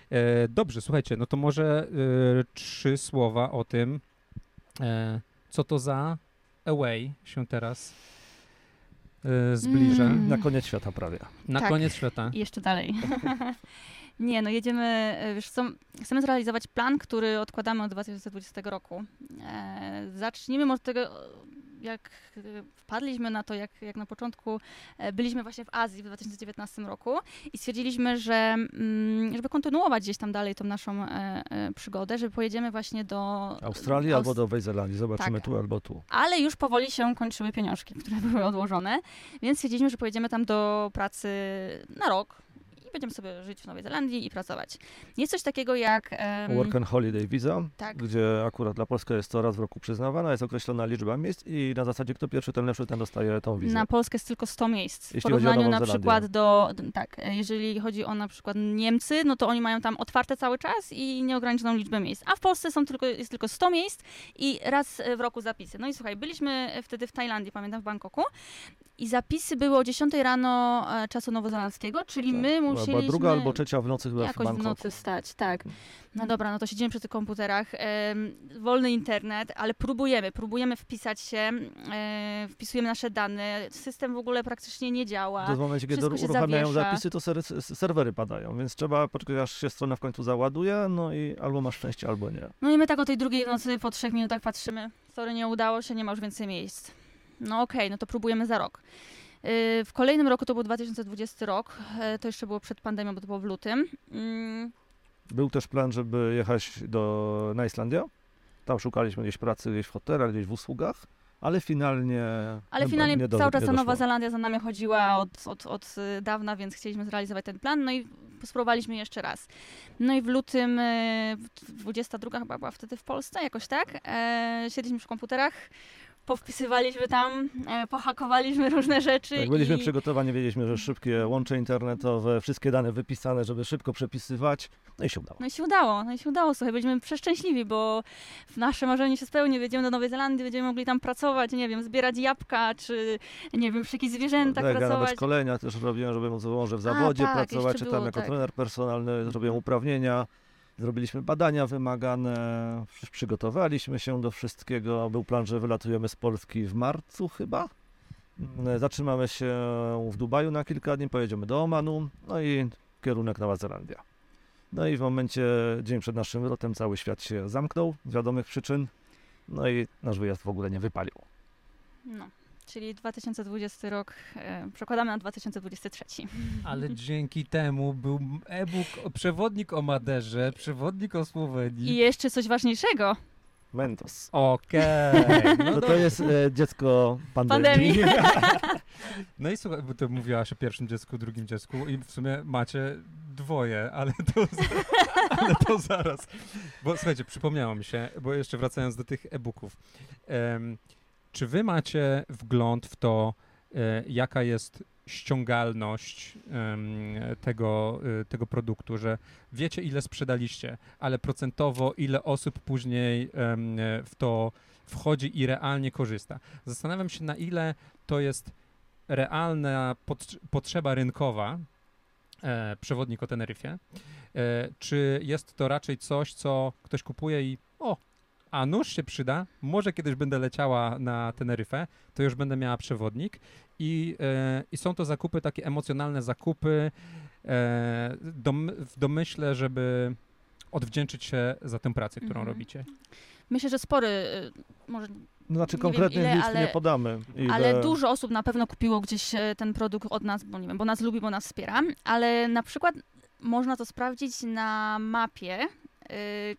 E, dobrze, słuchajcie, no to może e, trzy słowa o tym, e, co to za Away się teraz e, zbliża. Mm. Na koniec świata prawie. Na Tak. koniec świata. I jeszcze dalej. (laughs) Nie, no jedziemy, e, wiesz co, chcemy zrealizować plan, który odkładamy od 2020 roku. E, zacznijmy od tego, jak e, wpadliśmy na to, jak, jak na początku e, byliśmy właśnie w Azji w 2019 roku i stwierdziliśmy, że mm, żeby kontynuować gdzieś tam dalej tą naszą e, przygodę, że pojedziemy właśnie do Australii Aust- albo do Nowej Zelandii. Zobaczymy Tak. tu albo tu. ale już powoli się kończyły pieniążki, które (laughs) były odłożone, więc stwierdziliśmy, że pojedziemy tam do pracy na rok i będziemy sobie żyć w Nowej Zelandii i pracować. Jest coś takiego jak... em, Work and Holiday Visa, tak, gdzie akurat dla Polski jest to raz w roku przyznawana, jest określona liczba miejsc i na zasadzie kto pierwszy, ten lepszy, ten dostaje tą wizę. na Polskę jest tylko 100 miejsc. W Jeśli chodzi o porównaniu na przykład do... Tak, jeżeli chodzi o na przykład Niemcy, no to oni mają tam otwarte cały czas i nieograniczoną liczbę miejsc. A w Polsce są tylko, jest tylko 100 miejsc i raz w roku zapisy. No i słuchaj, byliśmy wtedy w Tajlandii, pamiętam, w Bangkoku i zapisy były o 10 rano e, czasu nowozelandzkiego, czyli Tak. my Była- musieliśmy... Była druga albo trzecia w nocy chyba w Jakoś w Bangkoku. nocy stać, tak. No dobra, no to siedzimy przy tych komputerach, wolny internet, ale próbujemy, próbujemy wpisać się, wpisujemy nasze dane, system w ogóle praktycznie nie działa. To w momencie, kiedy uruchamiają zapisy, to ser serwery padają, więc trzeba poczekać, aż się strona w końcu załaduje, no i albo masz szczęście, albo nie. No i my tak o tej drugiej w nocy po trzech minutach patrzymy, sorry, nie udało się, nie ma już więcej miejsc. No okej, no to próbujemy za rok. Y, W kolejnym roku to był 2020 rok, e, to jeszcze było przed pandemią, bo to było w lutym. Mm, Był też plan, żeby jechać do, na Islandię. Tam szukaliśmy gdzieś pracy, gdzieś w hotelach, gdzieś w usługach, ale finalnie. Ale nie- finalnie nie do- cały czas ta Nowa. Zelandia za nami chodziła od, od, od y, dawna, więc chcieliśmy zrealizować ten plan. No i spróbowaliśmy jeszcze raz. No i w lutym, y, w- 22 chyba była wtedy w Polsce, jakoś tak. E, siedliśmy przy komputerach, powpisywaliśmy tam, e, pohakowaliśmy różne rzeczy. Jak byliśmy i... przygotowani, wiedzieliśmy, że szybkie łącze internetowe, wszystkie dane wypisane, żeby szybko przepisywać, no i się udało. No i się udało, no i się udało, słuchaj, byliśmy przeszczęśliwi, bo w nasze marzenie się spełni, wjedziemy do Nowej Zelandii, będziemy mogli tam pracować, nie wiem, zbierać jabłka, czy nie wiem, przy jakichś zwierzętach Tak, ja nawet pracować. szkolenia też robiłem, żeby móc może w zawodzie tak, pracować, czy tam było, jako tak. trener personalny, zrobiłem uprawnienia, zrobiliśmy badania wymagane, przy- przygotowaliśmy się do wszystkiego. Był plan, że wylatujemy z Polski w marcu chyba. Mm, Zatrzymamy się w Dubaju na kilka dni, pojedziemy do Omanu, no i kierunek Nowa Zelandia. No i w momencie, dzień przed naszym wylotem, cały świat się zamknął z wiadomych przyczyn, no i nasz wyjazd w ogóle nie wypalił. No, czyli 2020 rok e, przekładamy na 2023. Ale (laughs) dzięki temu był e-book, o- przewodnik o Maderze, przewodnik o I Słowenii. jeszcze coś ważniejszego. Mentos. Okej. (laughs) No to jest e, dziecko pandemii. Pandemii. (laughs) No i słuchaj, bo ty mówiłaś o pierwszym dziecku, drugim dziecku i w sumie macie dwoje, ale to, ale to zaraz. Bo słuchajcie, przypomniało mi się, bo jeszcze wracając do tych e-booków. Czy wy macie wgląd w to, e, jaka jest ściągalność tego, e, tego produktu, że wiecie ile sprzedaliście, ale procentowo ile osób później w to wchodzi i realnie korzysta. Zastanawiam się, na ile to jest realna pot- potrzeba rynkowa, e, przewodnik o Teneryfie, e, czy jest to raczej coś, co ktoś kupuje i o, a nóż się przyda, może kiedyś będę leciała na Teneryfę, to już będę miała przewodnik i, e, i są to zakupy, takie emocjonalne zakupy e, dom, w domyśle, żeby odwdzięczyć się za tę pracę, którą Mhm. robicie. Myślę, że spory, y, może, No, Znaczy Nie wiem konkretnych ile, liczb ale- nie podamy. Ile... ale dużo osób na pewno kupiło gdzieś e, ten produkt od nas, bo nie wiem, bo nas lubi, bo nas wspiera, ale na przykład można to sprawdzić na mapie,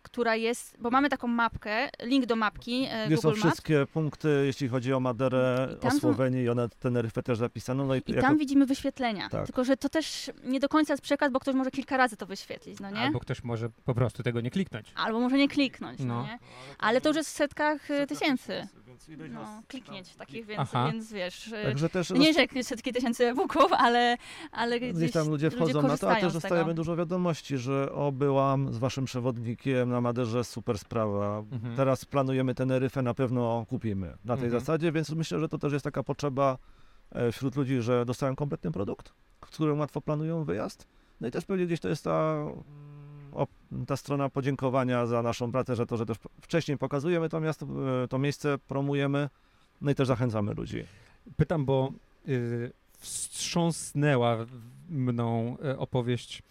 która jest, bo mamy taką mapkę, link do mapki e, Gdzie są Maps wszystkie punkty, jeśli chodzi o Maderę, o są- Słowenię i o Teneryfę też zapisano. No i, i jako... tam widzimy wyświetlenia. Tak. Tylko, że to też nie do końca jest przekaz, bo ktoś może kilka razy to wyświetlić, no nie? Albo ktoś może po prostu tego nie kliknąć. Albo może nie kliknąć, no. No. nie? Ale to już jest w setkach y, tysięcy. Ileś No, kliknięć takich, więc, Aha. więc wiesz... y, Także też Nie, że setki tysięcy e-booków, ale, ale gdzieś, gdzieś tam ludzie wchodzą na to, a też dostajemy dużo wiadomości, że o, byłam z waszym przewodnikiem na Maderze, super sprawa. Mhm. Teraz planujemy Teneryfę, na pewno kupimy na tej Mhm. zasadzie, więc myślę, że to też jest taka potrzeba e, wśród ludzi, że dostają kompletny produkt, którym łatwo planują wyjazd. No i też pewnie gdzieś to jest ta ta strona podziękowania za naszą pracę, że to, że też wcześniej pokazujemy to miasto, e, to miejsce, promujemy, no i też zachęcamy ludzi. Pytam, bo y, wstrząsnęła mną e, opowieść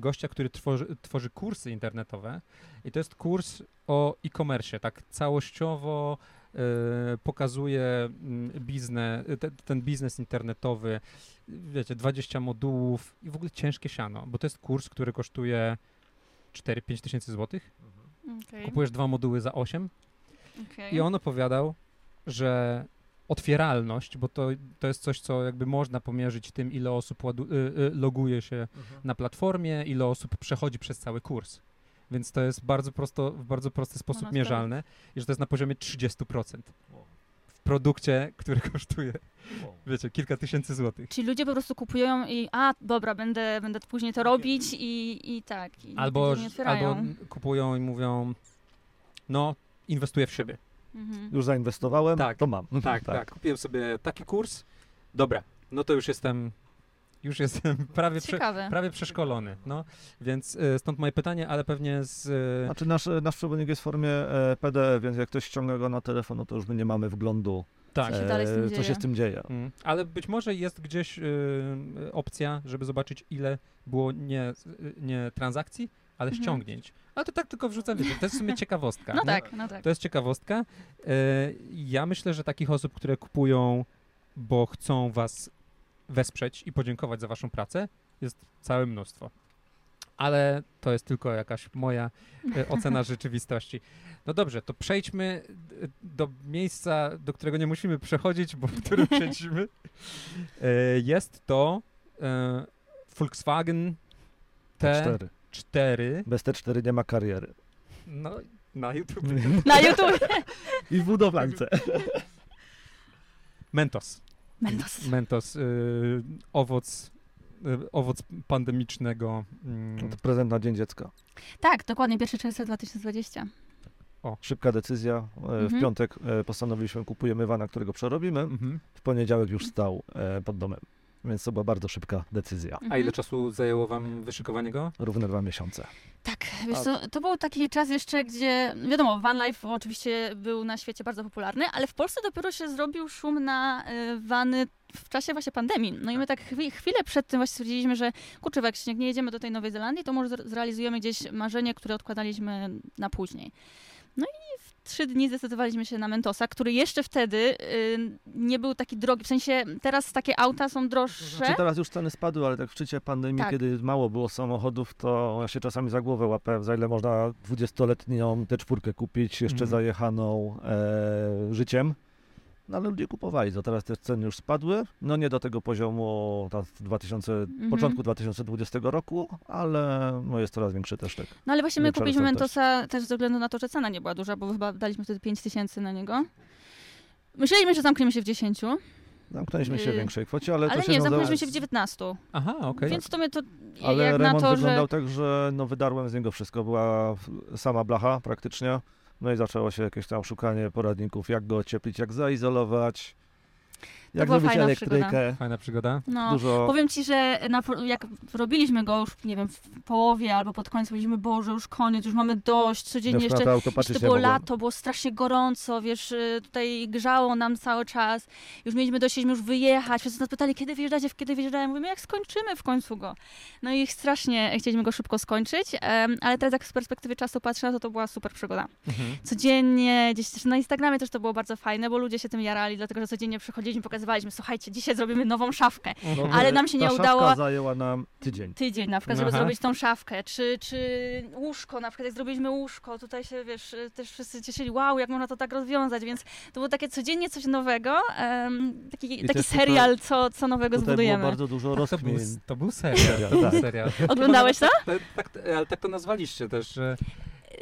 gościa, który tworzy, tworzy kursy internetowe i to jest kurs o e-commerce, tak całościowo e, pokazuje mm, biznes, te, ten biznes internetowy, wiecie, 20 modułów i w ogóle ciężkie siano, bo to jest kurs, który kosztuje 4-5 tysięcy złotych, Okej, kupujesz dwa moduły za 8 okej. i on opowiadał, że otwieralność, bo to, to jest coś, co jakby można pomierzyć tym, ile osób ładu, y, y, loguje się na platformie, ile osób przechodzi przez cały kurs. Więc to jest bardzo prosto, w bardzo prosty sposób Można mierzalne i że to jest na poziomie 30% w produkcie, który kosztuje, wiecie, kilka tysięcy złotych. Czyli ludzie po prostu kupują i a, dobra, będę, będę później to robić i, i tak. I Albo, albo kupują i mówią, no, inwestuję w siebie. Mhm. Już zainwestowałem, Tak. to mam. (laughs) Tak, tak, Kupiłem sobie taki kurs. Dobra, no to już jestem, już jestem (laughs) prawie, prze, Ciekawe. prawie przeszkolony. No, więc y, stąd moje pytanie, ale pewnie z. Y, Znaczy nasz, nasz przewodnik jest w formie e, PDF, więc jak ktoś ściąga go na telefon, no to już my nie mamy wglądu, tak. się dalej z tym e, co dzieje. się z tym dzieje. Mm, ale być może jest gdzieś y, opcja, żeby zobaczyć, ile było nie, nie transakcji, ale Mhm. ściągnięć. Ale to tak tylko wrzucam, wiecie, to jest w sumie (laughs) ciekawostka. No nie? tak, no tak. To jest ciekawostka. E, Ja myślę, że takich osób, które kupują, bo chcą was wesprzeć i podziękować za waszą pracę, jest całe mnóstwo. Ale to jest tylko jakaś moja e, ocena (laughs) rzeczywistości. No dobrze, to przejdźmy e, do miejsca, do którego nie musimy przechodzić, bo w którym. (laughs) E, Jest to e, Volkswagen T4. T4. Bez T4 nie ma kariery. No, na YouTube. (laughs) Na YouTube. I w budowlance. (laughs) Mentos. Mentos. Mentos, y, owoc, y, owoc pandemicznego. mm, To prezent na Dzień Dziecka. Tak, dokładnie, 1 czerwca 2020. Szybka decyzja. E, W Mhm. piątek e, postanowiliśmy, kupujemy wana, którego przerobimy. mhm. W poniedziałek już stał e, pod domem. Więc to była bardzo szybka decyzja. A ile czasu zajęło wam wyszykowanie go? Równe dwa miesiące. Tak, wiesz co, to był taki czas jeszcze, gdzie, wiadomo, van life oczywiście był na świecie bardzo popularny, ale w Polsce dopiero się zrobił szum na y, wany w czasie właśnie pandemii. No i my tak chwi- chwilę przed tym właśnie stwierdziliśmy, że kurczę, jak nie jedziemy do tej Nowej Zelandii, to może zre- zrealizujemy gdzieś marzenie, które odkładaliśmy na później. No i w trzy dni zdecydowaliśmy się na Mentosa, który jeszcze wtedy y, nie był taki drogi. W sensie teraz takie auta są droższe. Znaczy teraz już ceny spadły, ale tak w szczycie pandemii, Tak. kiedy mało było samochodów, to ja się czasami za głowę łapałem, za ile można 20-letnią T4 kupić, jeszcze Mhm. zajechaną e, życiem. No ale ludzie kupowali, to teraz te ceny już spadły. No nie do tego poziomu ta 2000, Mhm. początku 2020 roku, ale no jest coraz większy też tak. No ale właśnie my kupiliśmy. Mentosa też ze względu na to, że cena nie była duża, bo chyba daliśmy wtedy 5 tysięcy na niego. Myśleliśmy, że zamkniemy się w 10, Zamknęliśmy się w Yy, większej kwocie, ale, ale to się nie, zamknęliśmy się w 19. Aha, okej. Więc to mnie to Ale jak na remont to, wyglądał że... tak, że no wydarłem z niego wszystko. Była sama blacha praktycznie. No i zaczęło się jakieś tam szukanie poradników, jak go ocieplić, jak zaizolować, jak była zrobić fajna elektrykę. Fajna przygoda. No, Dużo powiem ci, że na, jak robiliśmy go już, nie wiem, w połowie albo pod koniec, powiedzieliśmy, Boże, już koniec, już mamy dość, codziennie już na jeszcze to Jeszcze to było mogłem. lato, było strasznie gorąco, wiesz, y, tutaj grzało nam cały czas. Już mieliśmy dość, chcieliśmy już wyjechać. Wszyscy nas pytali, kiedy wyjeżdżacie, kiedy wyjeżdżają. Mówimy, jak skończymy w końcu go. No i strasznie chcieliśmy go szybko skończyć, em, ale teraz jak z perspektywy czasu patrzę, to to była super przygoda. Mhm. Codziennie, gdzieś też na Instagramie też to było bardzo fajne, bo ludzie się tym jarali, dlatego że codziennie przychodziliśmy, pokazywaliśmy, słuchajcie, dzisiaj zrobimy nową szafkę. No, Ale nam się ta nie szafka udało- zajęła nam tydzień. Tydzień na przykład, żeby Aha. zrobić tą szafkę, czy, czy łóżko, na przykład jak zrobiliśmy łóżko, tutaj się, wiesz, też wszyscy cieszyli, wow, jak można to tak rozwiązać, więc to było takie codziennie coś nowego, em, taki, taki też tutaj- serial, co, co nowego Tutaj było zbudujemy. bardzo dużo Tak, to, był, to był serial. To był Tak. serial. (laughs) Oglądałeś to? Tak, tak, ale tak to nazwaliście też, że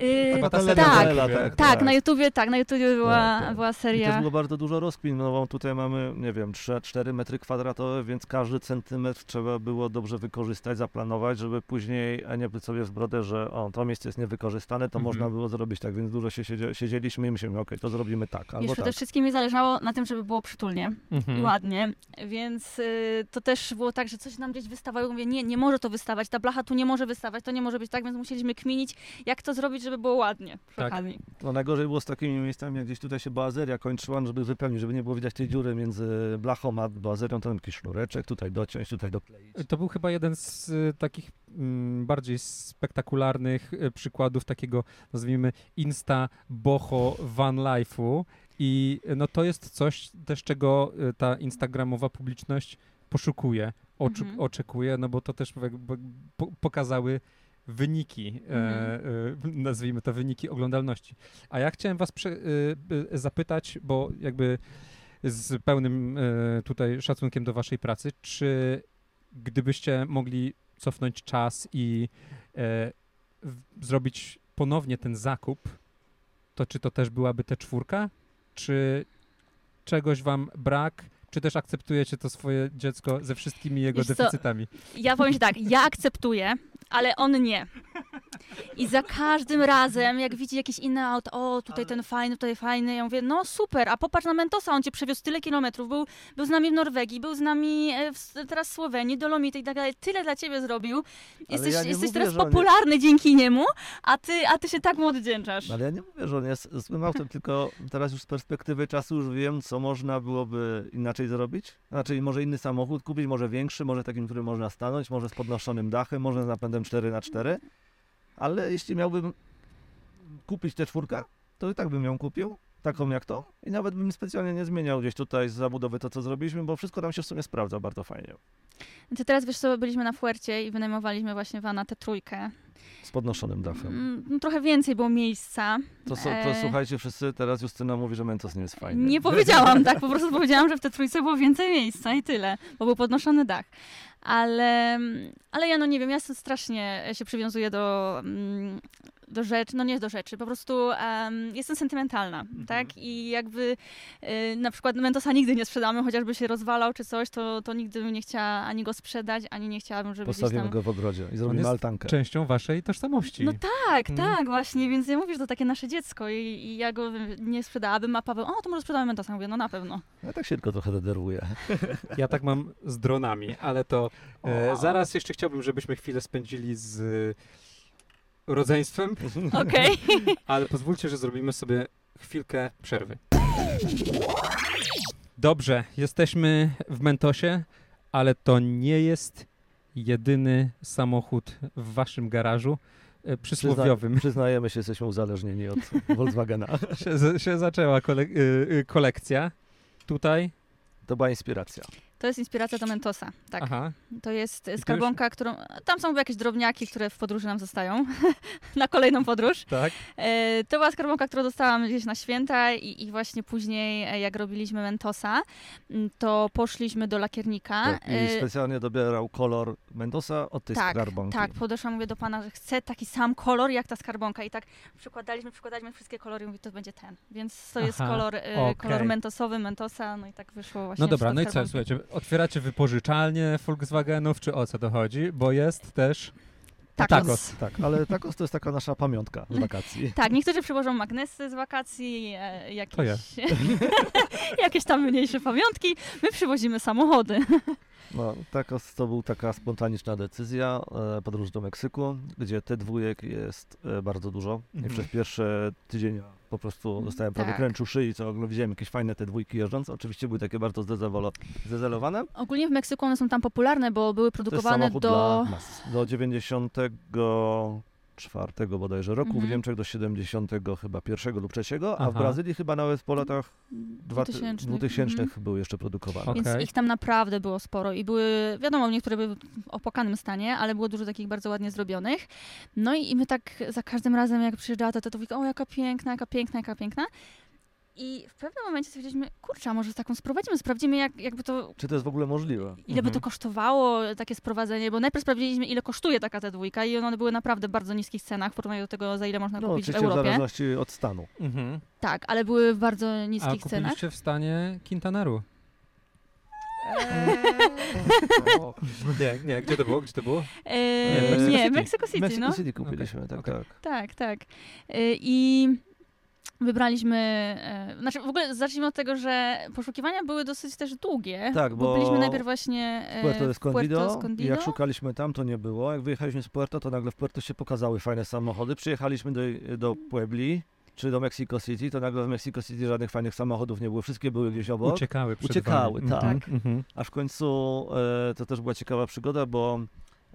Yy, tak, seria tak, Nutella, tak, tak, na YouTubie, tak, na YouTubie była, Tak, tak. była I też seria. było bardzo dużo rozkmin, no bo tutaj mamy, nie wiem, 3-4 metry kwadratowe, więc każdy centymetr trzeba było dobrze wykorzystać, zaplanować, żeby później a nie być sobie w brodę, że o, to miejsce jest niewykorzystane, to Mhm. można było zrobić tak, więc dużo się siedzie, siedzieliśmy i myślimy, okej, to zrobimy tak, albo Wiesz, tak. przede wszystkim mi zależało na tym, żeby było przytulnie i Mhm. ładnie, więc y, to też było tak, że coś nam gdzieś wystawało. Mówię, nie, nie może to wystawać, ta blacha tu nie może wystawać, to nie może być tak, więc musieliśmy kminić, jak to zrobić, żeby było ładnie przy Tak. okazji. No najgorzej było z takimi miejscami, jak gdzieś tutaj się bazeria kończyła, no żeby wypełnić, żeby nie było widać tej dziury między blachą a bazerią, to jakiś sznureczek, tutaj dociąć, tutaj dokleić. To był chyba jeden z y, takich mm, bardziej spektakularnych y, przykładów takiego, nazwijmy, insta boho van life'u i y, no to jest coś też, czego ta instagramowa publiczność poszukuje, oczu- Mhm. oczekuje, no bo to też jakby po, pokazały wyniki, e, e, nazwijmy to wyniki oglądalności. A ja chciałem was prze, y, zapytać, bo jakby z pełnym e, tutaj szacunkiem do waszej pracy, czy gdybyście mogli cofnąć czas i e, zrobić ponownie ten zakup, to czy to też byłaby te czwórka? Czy czegoś wam brak? Czy też akceptujecie to swoje dziecko ze wszystkimi jego Wiesz co, deficytami? Ja powiem ci tak, ja akceptuję, ale on nie. I za każdym razem, jak widzi jakieś inne auto, o tutaj ten fajny, tutaj fajny, ja mówię, no super, a popatrz na Mentosa, on cię przewiózł tyle kilometrów, był, był z nami w Norwegii, był z nami e, w, teraz w Słowenii, Dolomity i tak dalej, tyle dla ciebie zrobił. Jesteś, ja jesteś mówię, teraz on nie- popularny dzięki niemu, a ty, a ty się tak mu oddzięczasz. No, Ale ja nie mówię, że on jest złym autem, tylko teraz już z perspektywy czasu już wiem, co można byłoby inaczej zrobić. Znaczy, może inny samochód kupić, może większy, może takim, który można stanąć, może z podnoszonym dachem, może z napędem 4x4. Ale jeśli miałbym kupić tę czwórkę, to i tak bym ją kupił, taką jak to. I nawet bym specjalnie nie zmieniał gdzieś tutaj z zabudowy to, co zrobiliśmy, bo wszystko tam się w sumie sprawdza bardzo fajnie. Ty teraz wiesz co, byliśmy na Fuercie i wynajmowaliśmy właśnie wana tę trójkę. Z podnoszonym dachem. Mm, no, trochę więcej było miejsca. To, so, to E. słuchajcie wszyscy, teraz Justyna mówi, że Mentos nie jest fajny. Nie powiedziałam tak, po prostu powiedziałam, że w tej trójce było więcej miejsca i tyle, bo był podnoszony dach. Ale, ale ja no nie wiem, ja strasznie się przywiązuję do, mm, do rzeczy, no nie do rzeczy, po prostu em, jestem sentymentalna, tak? I jakby y, na przykład Mentosa nigdy nie sprzedamy, chociażby się rozwalał czy coś, to, to nigdy bym nie chciała ani go sprzedać, ani nie chciałabym, żeby Postawimy tam... go w ogrodzie i zrobimy altankę. Częścią waszej tożsamości. No tak, Mhm. tak, właśnie, więc ja mówię, że to takie nasze dziecko i, i ja go nie sprzedałabym, a Paweł, o, to może sprzedamy Mentosa. Mówię, no na pewno. Ja tak się tylko trochę denerwuję. Ja tak mam z dronami, ale to e, zaraz jeszcze chciałbym, żebyśmy chwilę spędzili z e, rodzeństwem, Okej. (laughs) ale pozwólcie, że zrobimy sobie chwilkę przerwy. Dobrze, jesteśmy w Mentosie, ale to nie jest jedyny samochód w waszym garażu e, przysłowiowym. Przyzna- przyznajemy się, jesteśmy uzależnieni od (laughs) Volkswagena. Się, się zaczęła kole, y, y, kolekcja. Tutaj. To była inspiracja. To jest inspiracja do Mentosa, tak. Aha. To jest już- skarbonka, którą... Tam są jakieś drobniaki, które w podróży nam zostają. (laughs) na kolejną podróż. Tak. E, to była skarbonka, którą dostałam gdzieś na święta i, i właśnie później, e, jak robiliśmy Mentosa, to poszliśmy do lakiernika. Tak, I E, specjalnie dobierał kolor Mendosa od tej tak, skarbonki. tak, podeszłam, mówię do pana, że chcę taki sam kolor jak ta skarbonka i tak przykładaliśmy, przykładaliśmy wszystkie kolory i mówię, to będzie ten. Więc to jest Aha, kolor, e, okej. kolor mentosowy, Mentosa, no i tak wyszło właśnie. No dobra, no i co, słuchajcie, otwieracie wypożyczalnię Volkswagenów, czy o co to chodzi? Bo jest też Tacos. tacos. Tak, ale tacos to jest taka nasza pamiątka z wakacji. (laughs) Tak, niektórzy przywożą magnesy z wakacji, e, jakieś, To ja. (laughs) jakieś tam mniejsze pamiątki. My przywozimy samochody. No, tacos to był taka spontaniczna decyzja, e, podróż do Meksyku, gdzie te dwójek jest e, bardzo dużo. I Mhm. przez pierwszy tydzień po prostu dostałem prawie Tak. kręczu szyi, co widziałem jakieś fajne te dwójki jeżdżące. Oczywiście były takie bardzo zdezelowane. Ogólnie w Meksyku one są tam popularne, bo były produkowane samochód do... dla nas. Do 94 bodajże roku, w Mhm. Niemczech do 70 chyba pierwszego lub trzeciego, a w. Brazylii chyba nawet po latach dwa- 2000. 2000 Mhm. były jeszcze produkowane. Więc ich tam naprawdę było sporo i były, wiadomo, niektóre były w opłakanym stanie, ale było dużo takich bardzo ładnie zrobionych. No i, i my tak za każdym razem, jak przyjeżdżała ta tatowika, o jaka piękna, jaka piękna, jaka piękna. I w pewnym momencie stwierdziliśmy, kurczę, a może taką sprowadzimy, sprawdzimy jak, jakby to, Czy to jest w ogóle możliwe? ile by to Mhm. kosztowało, takie sprowadzenie, bo najpierw sprawdziliśmy, ile kosztuje taka T2 i one były naprawdę w bardzo niskich cenach w porównaniu do tego, za ile można No kupić w oczywiście w Europie. zależności od stanu. Mhm. Tak, ale były w bardzo A niskich cenach. kupiliście w stanie Quintanaru? (laughs) Nie, nie, gdzie to było? Gdzie to było? Eee, Mexico nie, City. Mexico City, Mexico no. City kupiliśmy, tak, Okej. tak. Tak, tak. Y, I wybraliśmy, e, znaczy w ogóle zacznijmy od tego, że poszukiwania były dosyć też długie. Tak, bo byliśmy najpierw właśnie e, Puerto w Escondido, Puerto i Escondido. jak szukaliśmy tam, to nie było. Jak wyjechaliśmy z Puerto, to nagle w Puerto się pokazały fajne samochody. Przyjechaliśmy do, do Puebli, czy do Mexico City, to nagle w Mexico City żadnych fajnych samochodów nie było. Wszystkie były gdzieś obok. Uciekały przed Uciekały, wami. tak. Mhm, mhm. A w końcu e, to też była ciekawa przygoda, bo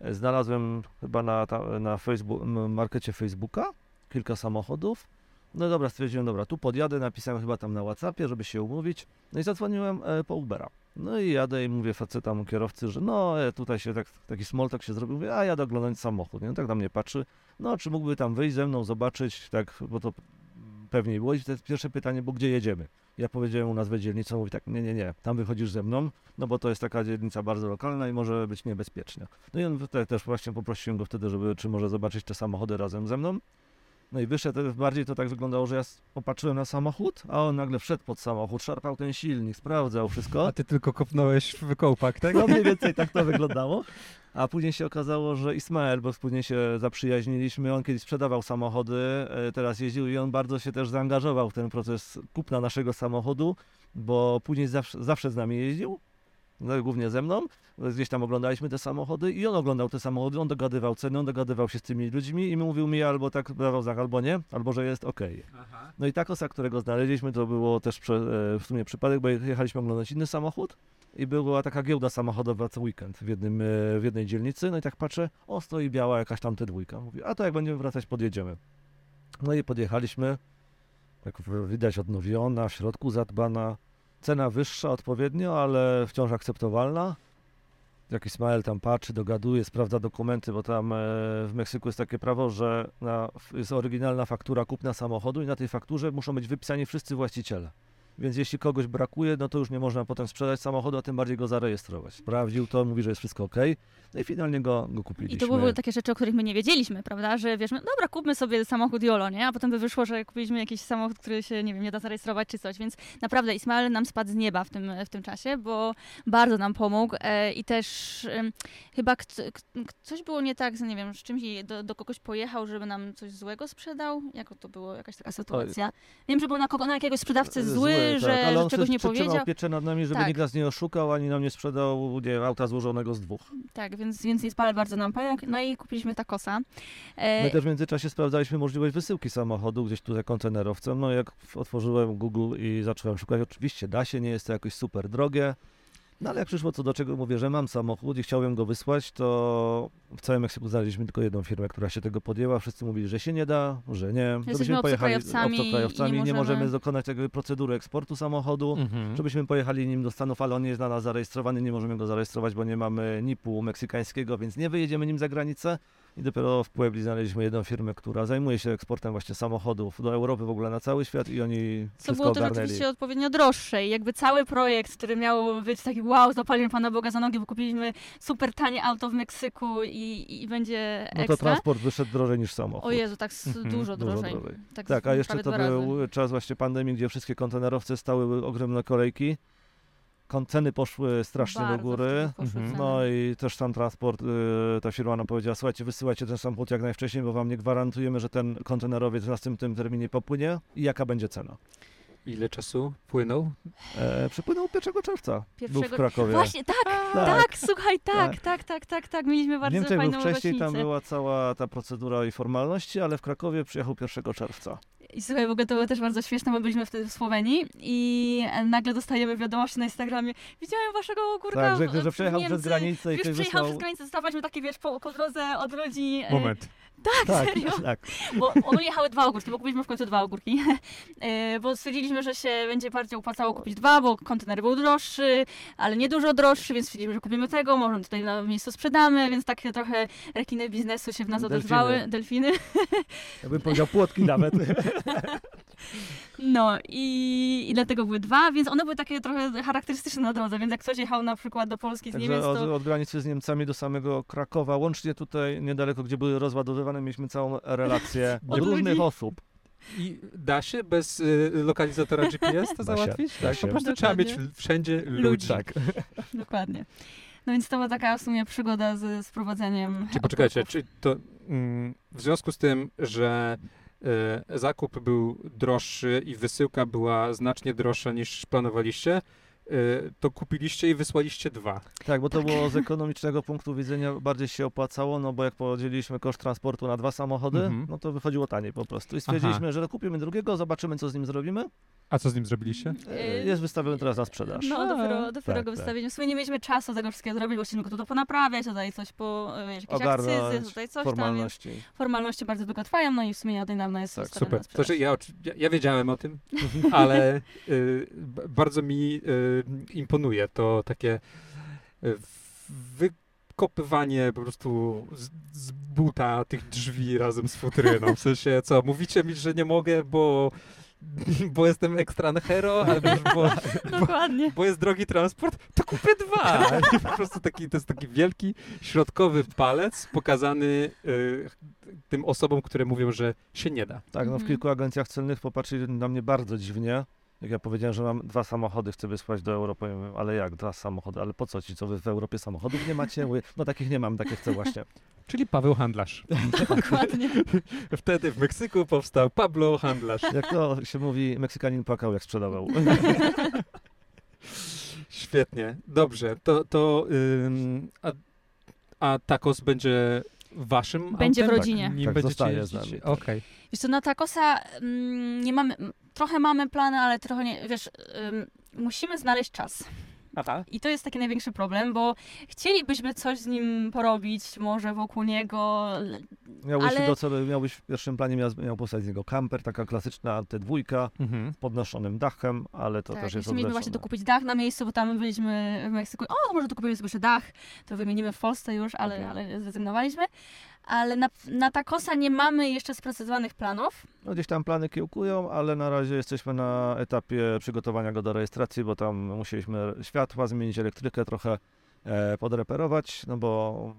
e, znalazłem chyba na, ta, na Facebook, markecie Facebooka kilka samochodów. No dobra, stwierdziłem, dobra, tu podjadę, napisałem chyba tam na Whatsappie, żeby się umówić. No i zadzwoniłem e, po Ubera. No i jadę i mówię facetam kierowcy, że no e, tutaj się tak, taki small talk się zrobił, mówię, a jadę oglądać samochód. Nie? No tak na mnie patrzy, no czy mógłby tam wyjść ze mną, zobaczyć, tak, bo to pewnie było. I to jest pierwsze pytanie, bo gdzie jedziemy? Ja powiedziałem u nazwę dzielnicy, on mówi tak, nie, nie, nie, tam wychodzisz ze mną, no bo to jest taka dzielnica bardzo lokalna i może być niebezpieczna. No i on te, też właśnie poprosiłem go wtedy, żeby, czy może zobaczyć te samochody razem ze mną. No i wyszedł, bardziej to tak wyglądało, że ja popatrzyłem na samochód, a on nagle wszedł pod samochód, szarpał ten silnik, sprawdzał wszystko. A ty tylko kopnąłeś w kołpak, tak? No mniej więcej tak to wyglądało. A później się okazało, że Ismael, bo później się zaprzyjaźniliśmy, on kiedyś sprzedawał samochody, e, teraz jeździł i on bardzo się też zaangażował w ten proces kupna naszego samochodu, bo później zawsze, zawsze z nami jeździł, no, głównie ze mną. Gdzieś tam oglądaliśmy te samochody i on oglądał te samochody, on dogadywał ceny, on dogadywał się z tymi ludźmi i mówił mi albo tak znak, albo nie, albo że jest okej. No i takosa, którego znaleźliśmy, to było też prze, e, w sumie przypadek, bo jechaliśmy oglądać inny samochód i była taka giełda samochodowa co weekend w, jednym, e, w jednej dzielnicy. No i tak patrzę, o stoi biała jakaś tam te dwójka. Mówię, a to jak będziemy wracać, podjedziemy. No i podjechaliśmy, jak widać odnowiona, w środku zadbana, cena wyższa odpowiednio, ale wciąż akceptowalna. Jak Ismael tam patrzy, dogaduje, sprawdza dokumenty, bo tam e, w Meksyku jest takie prawo, że na, jest oryginalna faktura kupna samochodu i na tej fakturze muszą być wypisani wszyscy właściciele. Więc jeśli kogoś brakuje, no to już nie można potem sprzedać samochodu, a tym bardziej go zarejestrować. Sprawdził to, mówi, że jest wszystko ok. No i finalnie go, go kupiliśmy. I to były takie rzeczy, o których my nie wiedzieliśmy, prawda? Że wiesz, my, dobra, kupmy sobie samochód Jolo, nie? A potem by wyszło, że kupiliśmy jakiś samochód, który się, nie wiem, nie da zarejestrować czy coś. Więc naprawdę Ismael nam spadł z nieba w tym, w tym czasie, bo bardzo nam pomógł e, i też chyba coś było nie tak, nie wiem, z czymś do, do kogoś pojechał, żeby nam coś złego sprzedał. Jak to było? Jakaś taka sytuacja. Wiem, że był na, kogo, na jakiegoś sprzedawcę zły, że, tak, ale że on czegoś nie powiedział. pieczę nad nami, żeby Tak. nikt nas nie oszukał, ani nam nie sprzedał nie, auta złożonego z dwóch. Tak, więc, więc Ismael bardzo nam pomógł. No i kupiliśmy takosa. E, My też w międzyczasie sprawdzaliśmy możliwość wysyłki samochodu gdzieś tutaj kontenerowcem. No jak otworzyłem Google i zacząłem szukać, oczywiście da się, nie jest to jakoś super drogie. No ale jak przyszło co do czego, mówię, że mam samochód i chciałbym go wysłać, to w całym Meksyku znaleźliśmy tylko jedną firmę, która się tego podjęła. Wszyscy mówili, że się nie da, że nie. Jesteśmy obcokrajowcami i obcokrajowcami nie nie możemy- możemy dokonać tego procedury eksportu samochodu. Mhm. Żebyśmy pojechali nim do Stanów, ale on nie jest dla nas zarejestrowany, nie możemy go zarejestrować, bo nie mamy NIP-u meksykańskiego, więc nie wyjedziemy nim za granicę. I dopiero w Puebli znaleźliśmy jedną firmę, która zajmuje się eksportem właśnie samochodów do Europy, w ogóle na cały świat i oni Co wszystko było też ogarnęli. oczywiście odpowiednio droższe i jakby cały projekt, który miał być taki wow, zapalimy Pana Boga za nogi, bo kupiliśmy super tanie auto w Meksyku i, i będzie No to ekstra. transport wyszedł drożej niż samochód. o Jezu, tak Mhm, dużo drożej. Tak, Tak, a jeszcze to dwa razy. był czas właśnie pandemii, gdzie wszystkie kontenerowce stały ogromne kolejki. Kon- Ceny poszły strasznie Bardzo do góry. Mhm. No i też tam transport, y, ta firma nam powiedziała, słuchajcie, wysyłajcie ten samochód jak najwcześniej, bo wam nie gwarantujemy, że ten kontenerowiec w następnym terminie popłynie i jaka będzie cena. Ile czasu płynął? E, przypłynął 1 czerwca. Był w Pierwszego- Krakowie. Właśnie, tak, tak. tak, słuchaj, tak, Tak. tak, tak, tak, tak, mieliśmy W bardzo Niemczech był fajną wcześniej, tam rocznicę. była cała ta procedura i formalności, ale w Krakowie przyjechał 1 czerwca. I słuchaj, w ogóle to było też bardzo śmieszne, bo byliśmy wtedy w Słowenii i nagle dostajemy wiadomość na Instagramie, widziałem waszego ogórka Tak, że, że przejechał przez granicę i Już ktoś przejechał wysłał... przez granicę, dostawaliśmy takie, wiesz, po, po drodze od ludzi. Moment. Tak, Tak, serio. tak. Bo one jechały dwa ogórki, bo kupiliśmy w końcu dwa ogórki. E, bo stwierdziliśmy, że się będzie bardziej opłacało kupić dwa, bo kontener był droższy, ale nie dużo droższy, więc stwierdziliśmy, że kupimy tego, może tutaj na miejscu sprzedamy, więc takie trochę rekiny biznesu się w nas Delfiny. odezwały. Delfiny. Ja bym powiedział płotki nawet. (laughs) No i, i dlatego były dwa, więc one były takie trochę charakterystyczne na drodze, więc jak ktoś jechał na przykład do Polski z Także Niemiec, od, to... od granicy z Niemcami do samego Krakowa, łącznie tutaj niedaleko, gdzie były rozładowywane, mieliśmy całą relację (laughs) Od różnych ludzi. osób. I da się bez y, lokalizatora GPS to (laughs) Da się, załatwić? da tak, się. po prostu trzeba mieć wszędzie ludzi. Ludzi. Tak. (laughs) Dokładnie. No więc to była taka w sumie przygoda z, z prowadzeniem... Czy poczekajcie, czy to mm, w związku z tym, że zakup był droższy i wysyłka była znacznie droższa niż planowaliście, y, to kupiliście i wysłaliście dwa. Tak, bo to było z (laughs) ekonomicznego punktu widzenia bardziej się opłacało, no bo jak podzieliliśmy koszt transportu na dwa samochody, Mhm. no to wychodziło taniej po prostu. I stwierdziliśmy, że kupimy drugiego, zobaczymy co z nim zrobimy. A co z nim zrobiliście? E, Jest wystawiony teraz na sprzedaż. No, dopiero, dopiero tak, go tak. wystawienie. W sumie nie mieliśmy czasu tego wszystkiego zrobić, bo chcieliśmy go tu poponaprawiać, tutaj coś po, wiesz, jakieś akcyzy, Ogarnąć tutaj coś tam, więc formalności. formalności bardzo długo trwają, no i w sumie od niedawna jest Tak, Super. na To, sprzedaż. ja, ja, wiedziałem o tym, (laughs) ale y, bardzo mi y, imponuje to takie y, wykopywanie po prostu z, z buta tych drzwi razem z futryną. W sensie, co, mówicie mi, że nie mogę, bo, (laughs) bo jestem ekstran hero, albo (laughs) już bo, Dokładnie. bo jest drogi transport, to kupię dwa. (laughs) I po prostu taki, to jest taki wielki, środkowy palec pokazany y, tym osobom, które mówią, że się nie da. Tak, no w Mhm. kilku agencjach celnych popatrzyli na mnie bardzo dziwnie. Jak ja powiedziałem, że mam dwa samochody, chcę wysłać do Europy, ja mówię, ale jak, dwa samochody, ale po co ci, co wy w Europie samochodów nie macie? Mówię, no takich nie mam, takie chcę właśnie. (laughs) Czyli Paweł Handlarz. (laughs) Dokładnie. (laughs) Wtedy w Meksyku powstał Pablo Handlarz. Jak to się mówi, Meksykanin płakał, jak sprzedawał. Świetnie, dobrze. To, to ym, a, a tacos będzie waszym Będzie w autem? rodzinie. Nim Tak, będziecie zostaje z jeździć? nami. Okej. Wiesz co, na takosa mm, nie mamy, trochę mamy plany, ale trochę nie, wiesz, ym, musimy znaleźć czas. Aha. I to jest taki największy problem, bo chcielibyśmy coś z nim porobić, może wokół niego. Miałbyś Ale- go, co miałbyś w pierwszym planie, miał, miał powstać z niego kamper, taka klasyczna T2 Mhm. z podnoszonym dachem, ale to tak, też jest mieliśmy właśnie dokupić dach na miejscu, bo tam byliśmy w Meksyku. O, może dokupimy sobie jeszcze dach, to wymienimy w Polsce już, ale, Okej. ale zrezygnowaliśmy. Ale na, na takosa nie mamy jeszcze sprecyzowanych planów. No gdzieś tam plany kiełkują, ale na razie jesteśmy na etapie przygotowania go do rejestracji, bo tam musieliśmy światła zmienić, elektrykę trochę e, podreperować, no bo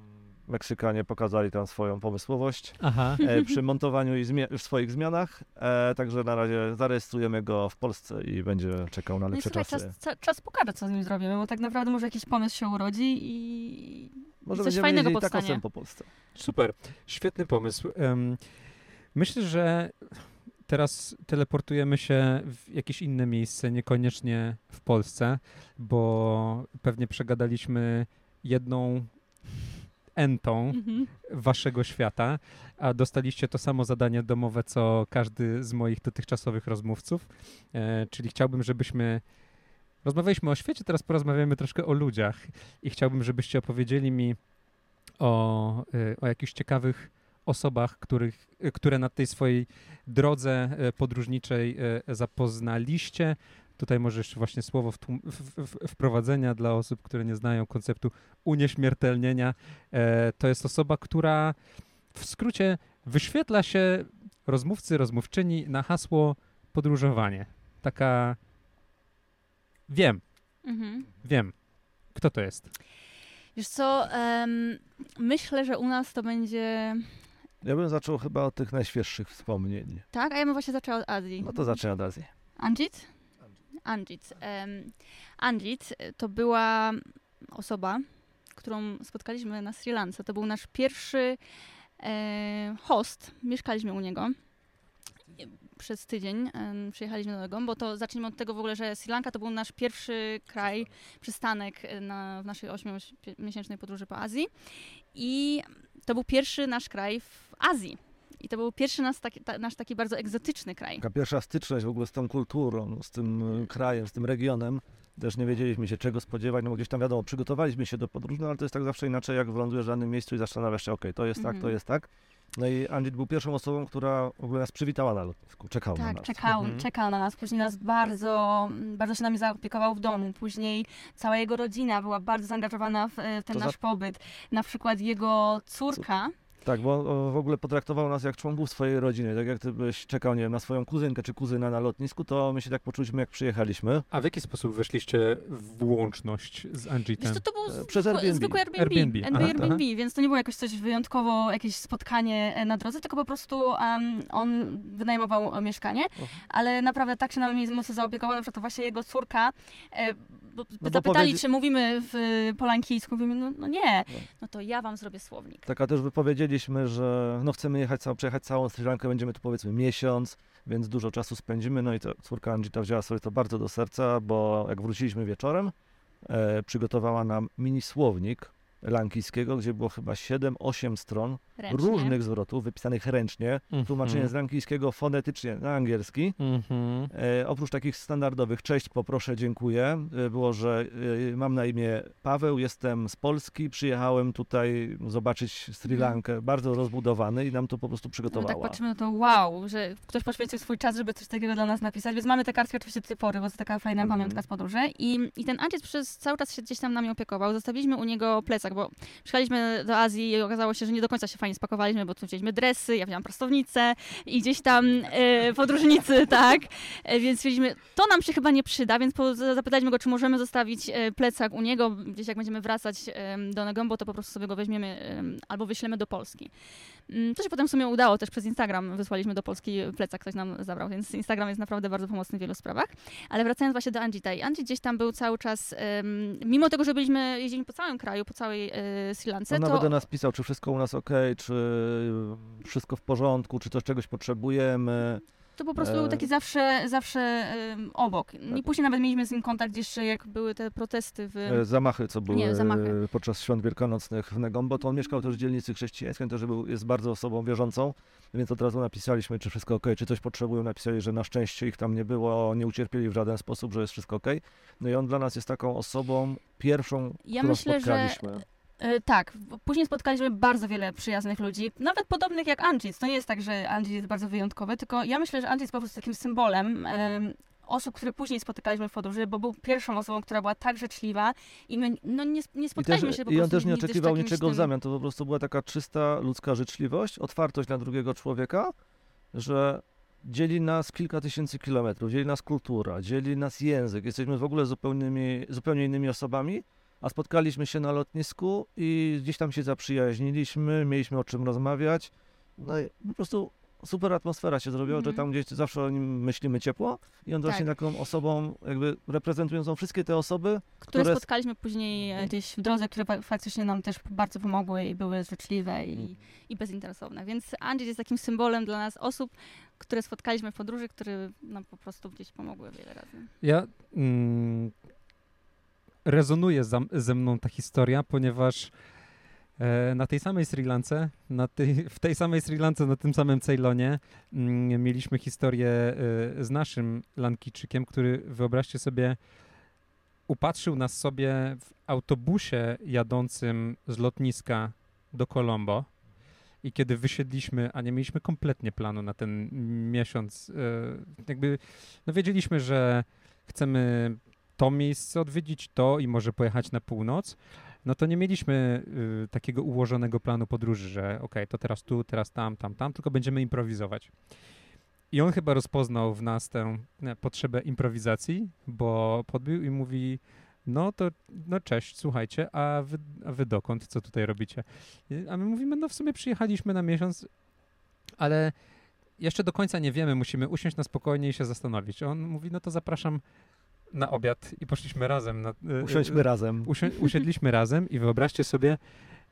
Meksykanie pokazali tam swoją pomysłowość Aha. e, przy montowaniu i zmie- w swoich zmianach, e, także na razie zarejestrujemy go w Polsce i będzie czekał na No i lepsze słuchaj, czasy. czas, ca- czas pokaże, co z nim zrobimy, bo tak naprawdę może jakiś pomysł się urodzi i Może coś będziemy fajnego powstanie. takosem po Polsce. Super, świetny pomysł. Em, myślę, że teraz teleportujemy się w jakieś inne miejsce, niekoniecznie w Polsce, bo pewnie przegadaliśmy jedną entą Mhm. waszego świata, a dostaliście to samo zadanie domowe, co każdy z moich dotychczasowych rozmówców. E, czyli chciałbym, żebyśmy. Rozmawialiśmy o świecie, teraz porozmawiamy troszkę o ludziach i chciałbym, żebyście opowiedzieli mi o, e, o jakichś ciekawych osobach, których, e, które na tej swojej drodze e, podróżniczej zapoznaliście. Tutaj może jeszcze właśnie słowo wtłum- w, w, wprowadzenia dla osób, które nie znają konceptu unieśmiertelnienia. E, to jest osoba, która w skrócie wyświetla się rozmówcy, rozmówczyni na hasło podróżowanie. Taka. Wiem, Mhm. wiem. Kto to jest? Wiesz co, em, myślę, że u nas to będzie... Ja bym zaczął chyba od tych najświeższych wspomnień. Tak, a ja bym właśnie zaczęła od Azji. No to zacznę od Azji. Anjit? Anjit e, to była osoba, którą spotkaliśmy na Sri Lance. To był nasz pierwszy e, host. Mieszkaliśmy u niego E, przez tydzień. em, przyjechaliśmy do niego, bo to zacznijmy od tego w ogóle, że Sri Lanka to był nasz pierwszy kraj, przystanek e, na, w naszej ośmiomiesięcznej podróży po Azji. I to był pierwszy nasz kraj w Azji. I to był pierwszy nas taki, ta, nasz taki bardzo egzotyczny kraj. Taka pierwsza styczność w ogóle z tą kulturą, z tym y, krajem, z tym regionem. Też nie wiedzieliśmy się czego spodziewać, no bo gdzieś tam wiadomo, przygotowaliśmy się do podróży, no ale to jest tak zawsze inaczej, jak wylądujesz w danym miejscu i zastanawiasz się, okej, to jest tak, to Mhm. jest tak. No i Andrzej był pierwszą osobą, która w ogóle nas przywitała na lotnisku, czekał na Tak, nas. czekał, Mhm. czekał na nas. Później nas bardzo, bardzo się nami zaopiekował w domu. Później cała jego rodzina była bardzo zaangażowana w, e, w ten To za- nasz pobyt. Na przykład jego córka Tak, bo w ogóle potraktował nas jak członków swojej rodziny. Tak jak ty byś czekał, nie wiem, na swoją kuzynkę czy kuzyna na lotnisku, to my się tak poczuliśmy, jak przyjechaliście. A w jaki sposób weszliście w łączność z Angitem? Wiesz, to, to był E, przez zwykły- Airbnb. zwykły Airbnb, Airbnb, Airbnb, aha, Airbnb aha. więc to nie było jakoś coś wyjątkowo, jakieś spotkanie e, na drodze, tylko po prostu em, on wynajmował mieszkanie, ale naprawdę tak się nami mocno zaopiekował, na przykład to właśnie jego córka, e, bo bo zapytali, powiedzi- czy mówimy w e, polańsku, mówimy, no, no nie, no to ja wam zrobię słownik. Tak, a też wypowiedzieliśmy, że no chcemy jechać, przejechać całą Sri Lankę, będziemy tu powiedzmy miesiąc, więc dużo czasu spędzimy. No i to córka Angita wzięła sobie to bardzo do serca, bo jak wróciliśmy wieczorem, e, przygotowała nam mini słownik lankijskiego, gdzie było chyba 7-8 stron Ręcznie. różnych zwrotów wypisanych ręcznie, Mhm. tłumaczenie z lankijskiego fonetycznie na angielski. Mhm. E, oprócz takich standardowych, cześć, poproszę, dziękuję, e, było, że e, mam na imię Paweł, jestem z Polski, przyjechałem tutaj zobaczyć Sri Mhm. Lankę, bardzo rozbudowany i nam to po prostu przygotowała. tak patrzymy na to, wow, że ktoś poświęcił swój czas, żeby coś takiego dla nas napisać, więc mamy te kartki oczywiście do tej pory, bo to taka fajna Mhm. pamiątka z podróży i, i ten Andrzej przez cały czas się gdzieś tam nami opiekował, zostawiliśmy u niego plecak, bo przyjechaliśmy do Azji i okazało się, że nie do końca się fajnie spakowaliśmy, bo tu wzięliśmy dresy, ja wziąłam prostownicę i gdzieś tam e, podróżnicy, (laughs) tak, e, więc stwierdziliśmy, to nam się chyba nie przyda, więc zapytaliśmy go, czy możemy zostawić e, plecak u niego, gdzieś jak będziemy wracać do Negombo, to po prostu sobie go weźmiemy em, albo wyślemy do Polski. Mm, To się potem w sumie udało, też przez Instagram wysłaliśmy do Polski plecak, ktoś nam zabrał, więc Instagram jest naprawdę bardzo pomocny w wielu sprawach. Ale wracając właśnie do Angita i Angie gdzieś tam był cały czas, mimo tego, że byliśmy, jeździli po całym kraju, po całej e, Sri Lance, On to nawet do nas pisał, czy wszystko u nas ok, czy wszystko w porządku, czy coś czegoś potrzebujemy. to po prostu e, był taki zawsze, zawsze em, obok. I później nawet mieliśmy z nim kontakt jeszcze, jak były te protesty w... E, Zamachy, co były Nie, zamachy. e, podczas świąt wielkanocnych w Negombo, to on mieszkał też w dzielnicy chrześcijańskiej, też był, jest bardzo osobą wierzącą, więc od razu napisaliśmy, czy wszystko ok, czy coś potrzebują. Napisali, że na szczęście ich tam nie było, nie ucierpieli w żaden sposób, że jest wszystko ok. No i on dla nas jest taką osobą pierwszą, Ja którą myślę, że spotkaliśmy. E, Tak, w- później spotkaliśmy bardzo wiele przyjaznych ludzi, nawet podobnych jak Angic. To nie jest tak, że Angic jest bardzo wyjątkowy, tylko ja myślę, że Angic jest po prostu takim symbolem em, osób, które później spotykaliśmy w podróży, bo był pierwszą osobą, która była tak życzliwa i my no, nie, nie I, też, spotkaliśmy się po I on też nie oczekiwał niczego w zamian. To po prostu była taka czysta ludzka życzliwość, otwartość na drugiego człowieka, że dzieli nas kilka tysięcy kilometrów, dzieli nas kultura, dzieli nas język. Jesteśmy w ogóle zupełnymi, zupełnie innymi osobami, a spotkaliśmy się na lotnisku i gdzieś tam się zaprzyjaźniliśmy, mieliśmy o czym rozmawiać. No i po prostu super atmosfera się zrobiła, że Mhm. tam gdzieś zawsze o nim myślimy ciepło i on Tak. właśnie taką osobą, jakby reprezentującą wszystkie te osoby, które, które- spotkaliśmy później e, gdzieś w drodze, które fa- faktycznie nam też bardzo pomogły i były życzliwe i, i bezinteresowne. Więc Angie jest takim symbolem dla nas osób, które spotkaliśmy w podróży, które nam po prostu gdzieś pomogły wiele razy. Ja mm, rezonuje za, ze mną ta historia, ponieważ e, na tej samej Sri Lance, na tej, w tej samej Sri Lance, na tym samym Ceylonie mm, mieliśmy historię e, z naszym Lankijczykiem, który wyobraźcie sobie upatrzył nas sobie w autobusie jadącym z lotniska do Colombo. I kiedy wysiedliśmy, a nie mieliśmy kompletnie planu na ten miesiąc, e, jakby no wiedzieliśmy, że chcemy to miejsce odwiedzić, to i może pojechać na północ, no to nie mieliśmy y, takiego ułożonego planu podróży, że okej, to teraz tu, teraz tam, tam, tam, tylko będziemy improwizować. I on chyba rozpoznał w nas tę e, potrzebę improwizacji, bo podbił i mówi, no to, no cześć, słuchajcie, a wy, a wy dokąd, co tutaj robicie? A my mówimy, no w sumie przyjechaliśmy na miesiąc, ale jeszcze do końca nie wiemy, musimy usiąść na spokojnie i się zastanowić. On mówi, no to zapraszam na obiad i poszliśmy razem. Na, y, usiądźmy razem. Usi- usiedliśmy (laughs) razem i wyobraźcie sobie,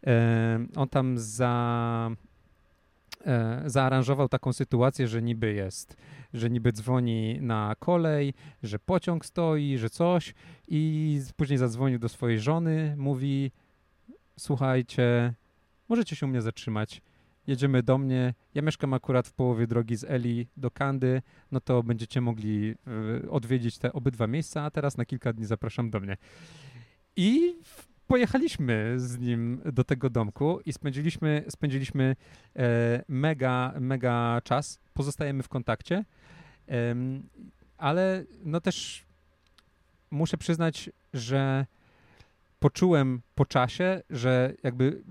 e, on tam za, e, zaaranżował taką sytuację, że niby jest, że niby dzwoni na kolej, że pociąg stoi, że coś i później zadzwonił do swojej żony, mówi słuchajcie, możecie się u mnie zatrzymać, jedziemy do mnie, ja mieszkam akurat w połowie drogi z Eli do Kandy, no to będziecie mogli y, odwiedzić te obydwa miejsca, a teraz na kilka dni zapraszam do mnie. I pojechaliśmy z nim do tego domku i spędziliśmy, spędziliśmy e, mega, mega czas. Pozostajemy w kontakcie, Em, ale no też muszę przyznać, że poczułem po czasie, że jakby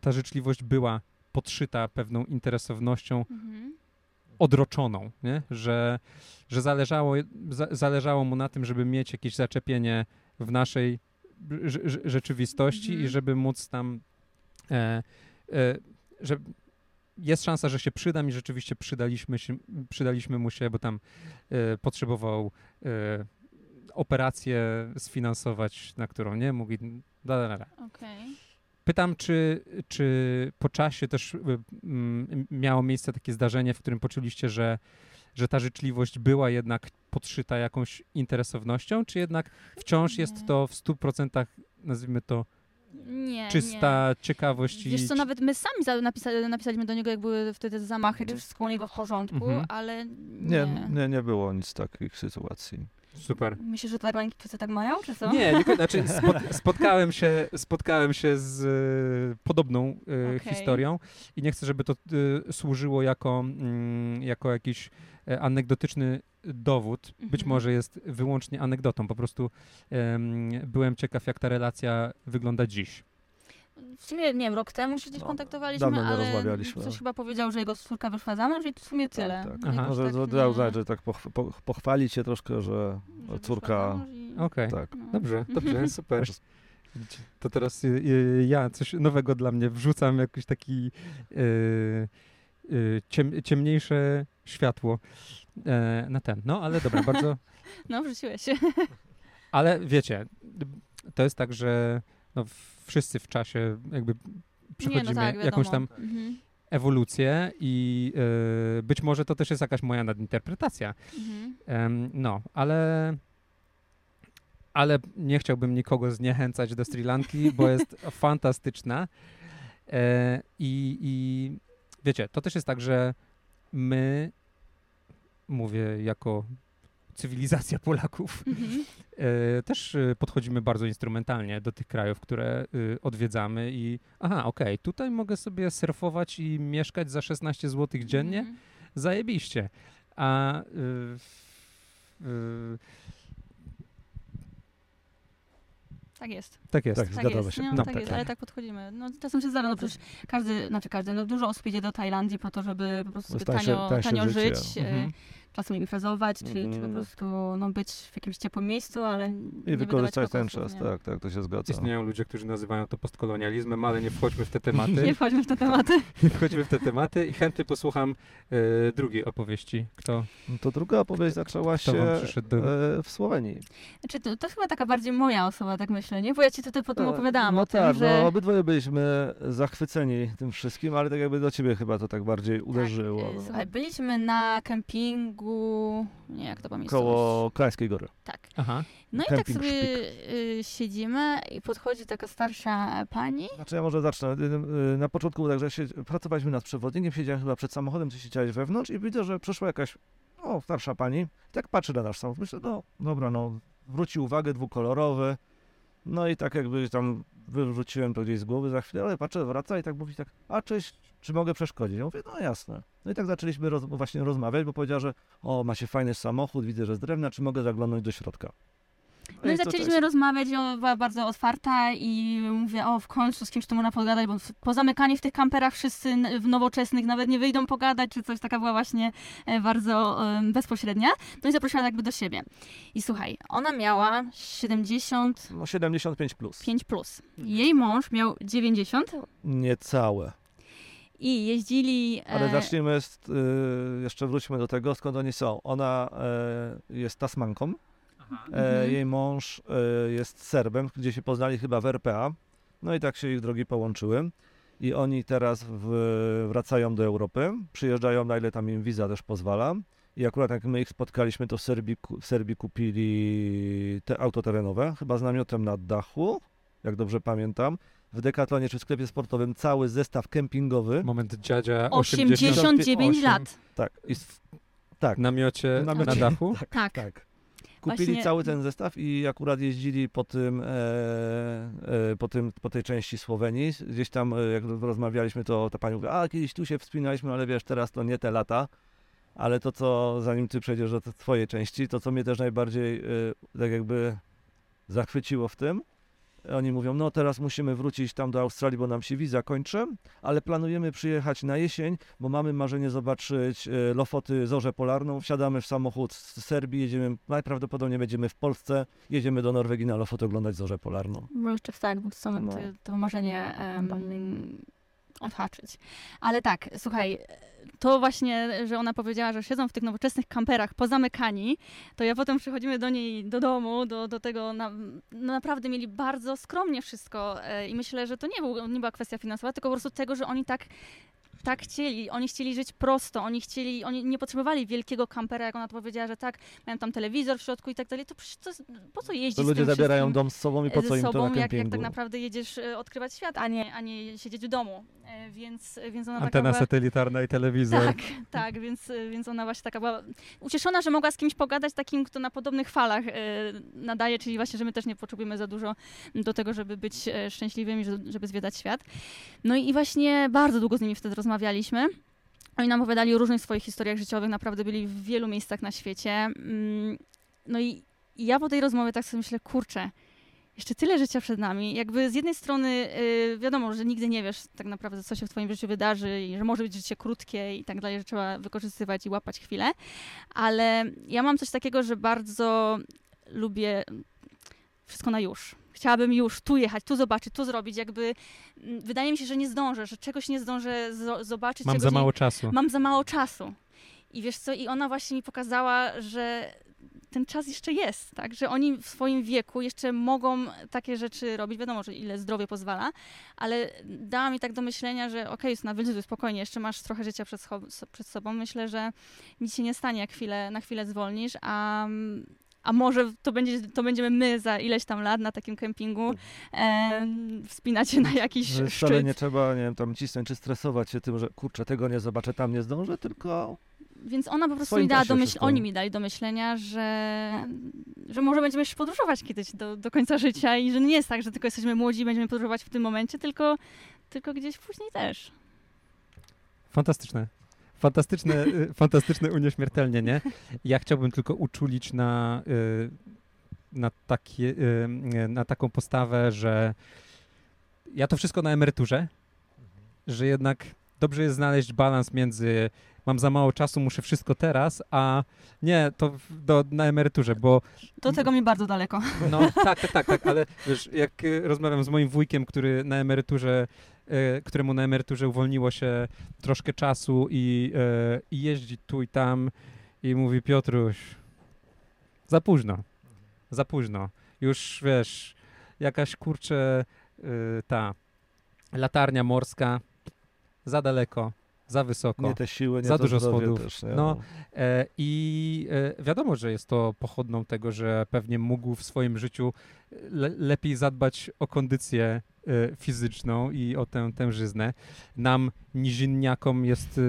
ta życzliwość była podszyta pewną interesownością Mhm. odroczoną, nie? Że, że zależało, za, zależało mu na tym, żeby mieć jakieś zaczepienie w naszej rze- rze- rzeczywistości Mhm. i żeby móc tam, e, e, że jest szansa, że się przydam i rzeczywiście przydaliśmy, się, przydaliśmy mu się, bo tam e, potrzebował e, operację sfinansować, na którą nie mógł. Da, da, da. Okej. Pytam, czy, czy po czasie też y, mm, miało miejsce takie zdarzenie, w którym poczuliście, że, że ta życzliwość była jednak podszyta jakąś interesownością, czy jednak wciąż jest to w 100% nazwijmy to Nie, czysta ciekawość nie. i Wiesz co, nawet my sami za- napisa- napisaliśmy do niego, jak były wtedy zamachy, czy wszystko u niego w porządku, Mhm. ale Nie, nie. nie, nie było nic takich sytuacji. Super. Myślisz, że wszyscy tak mają, czy co? Nie, nie znaczy (laughs) spot, spotkałem, się, spotkałem się z y, podobną y, Okej. historią i nie chcę, żeby to y, służyło jako, mm, jako jakiś e, anegdotyczny dowód. Być Mhm. może jest wyłącznie anegdotą. Po prostu em, byłem ciekaw, jak ta relacja wygląda dziś. W sumie, nie wiem, rok temu się gdzieś No, kontaktowaliśmy, dawno nie ale rozmawialiśmy. coś chyba powiedział, że jego córka wyszła za mąż i w sumie tyle. Tak, tak. Aha. Jakoś Może tak tak, nie- uznać, że tak poch, po, pochwalić się troszkę, że że córka- i- Okej, tak. no. dobrze, dobrze, (laughs) super. To teraz y, y, ja coś nowego dla mnie wrzucam, jakiś taki y, y, ciem, ciemniejsze światło e, na ten. No, ale dobra, bardzo. (laughs) No, wrzuciłeś się. Ale wiecie, to jest tak, że no, wszyscy w czasie jakby przechodzimy nie, no tak, jakąś tam. Mhm. ewolucję i y, być może to też jest jakaś moja nadinterpretacja. Mhm. No, ale ale nie chciałbym nikogo zniechęcać do Sri Lanki, bo (laughs) jest fantastyczna. E, i, I wiecie, to też jest tak, że my, mówię jako cywilizacja (laughs) Polaków, Mhm. e, też e, podchodzimy bardzo instrumentalnie do tych krajów, które e, odwiedzamy i aha, okej, tutaj mogę sobie surfować i mieszkać za 16 zł dziennie, Mhm. zajebiście. A y, y, Tak jest. tak jest. Tak, Tak jest, się. no, No, tak tak, jest, tak. ale tak podchodzimy. No czasem się zdarza, no przecież każdy, znaczy każdy, no dużo osób jedzie do Tajlandii po to, żeby po prostu Jest sobie tańsze- tanio, tańsze tanio żyć, Mhm. Czasem imprezować, czy, czy po prostu no, być w jakimś ciepłym miejscu, ale nie I wykorzystać ten czas, kokosów, tak, tak, to się zgadza. Istnieją ludzie, którzy nazywają to postkolonializmem, ale nie wchodźmy w te tematy. (laughs) Nie wchodźmy w te tematy. (laughs) nie wchodźmy w te tematy i chętnie posłucham e, drugiej opowieści. Kto, No to druga opowieść zaczęła kto się do... e, w Słowenii. Znaczy, to, to jest chyba taka bardziej moja osoba, tak myślę, nie? Bo ja ci tutaj potem E, opowiadałam no o tym, tak, że... no obydwoje byliśmy zachwyceni tym wszystkim, ale tak jakby do ciebie chyba to tak bardziej uderzyło. Tak, no. słuchaj, byliśmy na kempingu, nie jak to pamiętam. Koło Krańskiej Gory. Tak. Aha. No i tak sobie Szpik. y, siedzimy i podchodzi taka starsza pani. Znaczy ja może zacznę. Y, y, Na początku było tak, że się, pracowaliśmy nad przewodnikiem, siedziałem chyba przed samochodem, czy siedziałeś wewnątrz i widzę, że przyszła jakaś o, starsza pani. Tak patrzy na nasz samochód. Myślę, no dobra, no zwróci uwagę, dwukolorowy. No i tak jakby tam wyrzuciłem to gdzieś z głowy za chwilę, ale patrzę, wraca i tak mówi tak, a cześć, czy mogę przeszkodzić? Ja mówię, no jasne. No i tak zaczęliśmy roz, właśnie rozmawiać, bo powiedziała, że o, macie fajny samochód, widzę, że z drewna, czy mogę zaglądać do środka? No i to zaczęliśmy rozmawiać, ona była bardzo otwarta i mówię, o w końcu z kimś tu można pogadać, bo pozamykani w tych kamperach wszyscy w nowoczesnych nawet nie wyjdą pogadać, czy coś, taka była właśnie e, bardzo em, bezpośrednia. No i zaprosiła jakby do siebie. I słuchaj, ona miała 75 No 75 plus. plus. Jej mąż miał 90 Niecałe. I jeździli... Ale e, zaczniemy, z, y, jeszcze wróćmy do tego, skąd oni są. Ona e, jest Tasmanką, e, Mhm. jej mąż jest Serbem, gdzie się poznali chyba w RPA. No i tak się ich drogi połączyły. I oni teraz w, wracają do Europy, przyjeżdżają na ile tam im wiza też pozwala. I akurat jak my ich spotkaliśmy, to w Serbii, w Serbii kupili te auto terenowe, chyba z namiotem na dachu, jak dobrze pamiętam. W Decathlonie czy w sklepie sportowym cały zestaw kempingowy. Moment dziadzia 80 89 lat. Tak, i w, tak, w namiocie, W namiocie. na dachu. (laughs) Tak. tak. Kupili Właśnie- cały ten zestaw i akurat jeździli po tym, e, e, po tym, po tej części Słowenii. Gdzieś tam, e, jak rozmawialiśmy, to ta pani mówi, a kiedyś tu się wspinaliśmy, ale wiesz, teraz to nie te lata. Ale to, co zanim ty przejdziesz do twojej części, to co mnie też najbardziej e, tak jakby zachwyciło w tym, Oni mówią, no teraz musimy wrócić tam do Australii, bo nam się wiza kończy, ale planujemy przyjechać na jesień, bo mamy marzenie zobaczyć e, Lofoty, Zorzę Polarną. Wsiadamy w samochód z Serbii, jedziemy, najprawdopodobniej będziemy w Polsce, jedziemy do Norwegii na Lofoty oglądać Zorzę Polarną. Bo jeszcze w tak, bo chcemy No. to, to marzenie em, odhaczyć. Ale tak, słuchaj, to właśnie, że ona powiedziała, że siedzą w tych nowoczesnych kamperach pozamykani, to ja potem przychodzimy do niej do domu, do, do tego, na, no naprawdę mieli bardzo skromnie wszystko e, i myślę, że to nie, był, nie była kwestia finansowa, tylko po prostu tego, że oni tak tak chcieli, oni chcieli żyć prosto, oni chcieli, oni nie potrzebowali wielkiego kampera, jak ona to powiedziała, że tak, mają tam telewizor w środku i tak dalej, to przecież to, po co jeździć To ludzie tym zabierają dom z sobą i po co im to sobą, na jak, jak tak naprawdę jedziesz e, odkrywać świat, a nie, a nie siedzieć w domu. E, Więc, więc ona taka Antena była, satelitarna i telewizor. Tak, tak, więc, e, więc ona właśnie taka była ucieszona, że mogła z kimś pogadać takim, kto na podobnych falach e, nadaje, czyli właśnie, że my też nie potrzebujemy za dużo do tego, żeby być e, szczęśliwymi, żeby, zwiedzać świat. No i właśnie bardzo długo z nimi wtedy rozmawialiśmy. Oni nam opowiadali o różnych swoich historiach życiowych, naprawdę byli w wielu miejscach na świecie. Mm, No i ja po tej rozmowie tak sobie myślę, kurczę, jeszcze tyle życia przed nami. Jakby z jednej strony y, wiadomo, że nigdy nie wiesz tak naprawdę, co się w twoim życiu wydarzy i że może być życie krótkie i tak dalej, że trzeba wykorzystywać i łapać chwilę. Ale ja mam coś takiego, że bardzo lubię wszystko na już. Chciałabym już tu jechać, tu zobaczyć, tu zrobić. Jakby mm, wydaje mi się, że nie zdążę, że czegoś nie zdążę zo- zobaczyć. Mam za nie- mało czasu. Mam za mało czasu. I wiesz co, i ona właśnie mi pokazała, że ten czas jeszcze jest, tak? Że oni w swoim wieku jeszcze mogą takie rzeczy robić. Wiadomo, że ile zdrowie pozwala, ale dała mi tak do myślenia, że okej, okay, na wyluzuj spokojnie, jeszcze masz trochę życia przed, przed sobą. Myślę, że nic się nie stanie, jak chwilę, na chwilę zwolnisz, a, a może to, będzie, to będziemy my za ileś tam lat na takim kempingu e, wspinać się na jakiś Że szczyt. wcale nie trzeba, nie wiem, tam cisnąć czy stresować się tym, że kurczę, tego nie zobaczę, tam nie zdążę, tylko Więc ona po prostu swoim mi dała do myśl, oni mi dali do myślenia, że, że może będziemy jeszcze podróżować kiedyś do, do końca życia i że nie jest tak, że tylko jesteśmy młodzi i będziemy podróżować w tym momencie, tylko, tylko gdzieś później też. Fantastyczne. Fantastyczne, y, fantastyczne unieśmiertelnienie. Ja chciałbym tylko uczulić na, y, na, takie, y, na taką postawę, że ja to wszystko na emeryturze, że jednak dobrze jest znaleźć balans między mam za mało czasu, muszę wszystko teraz, a nie, to do, na emeryturze, bo Do tego mi bardzo daleko. no tak, tak, tak, tak, ale wiesz, jak rozmawiam z moim wujkiem, który na emeryturze, któremu na emeryturze uwolniło się troszkę czasu i, y, i jeździ tu i tam i mówi Piotruś, za późno, za późno. Już wiesz, jakaś kurczę y, ta latarnia morska za daleko, za wysoko. nie te siły, nie Za dużo schodów. Też, nie? No. E, I e, wiadomo, że jest to pochodną tego, że pewnie mógł w swoim życiu le, lepiej zadbać o kondycję e, fizyczną i o tę tężyznę. Nam, nizinniakom, jest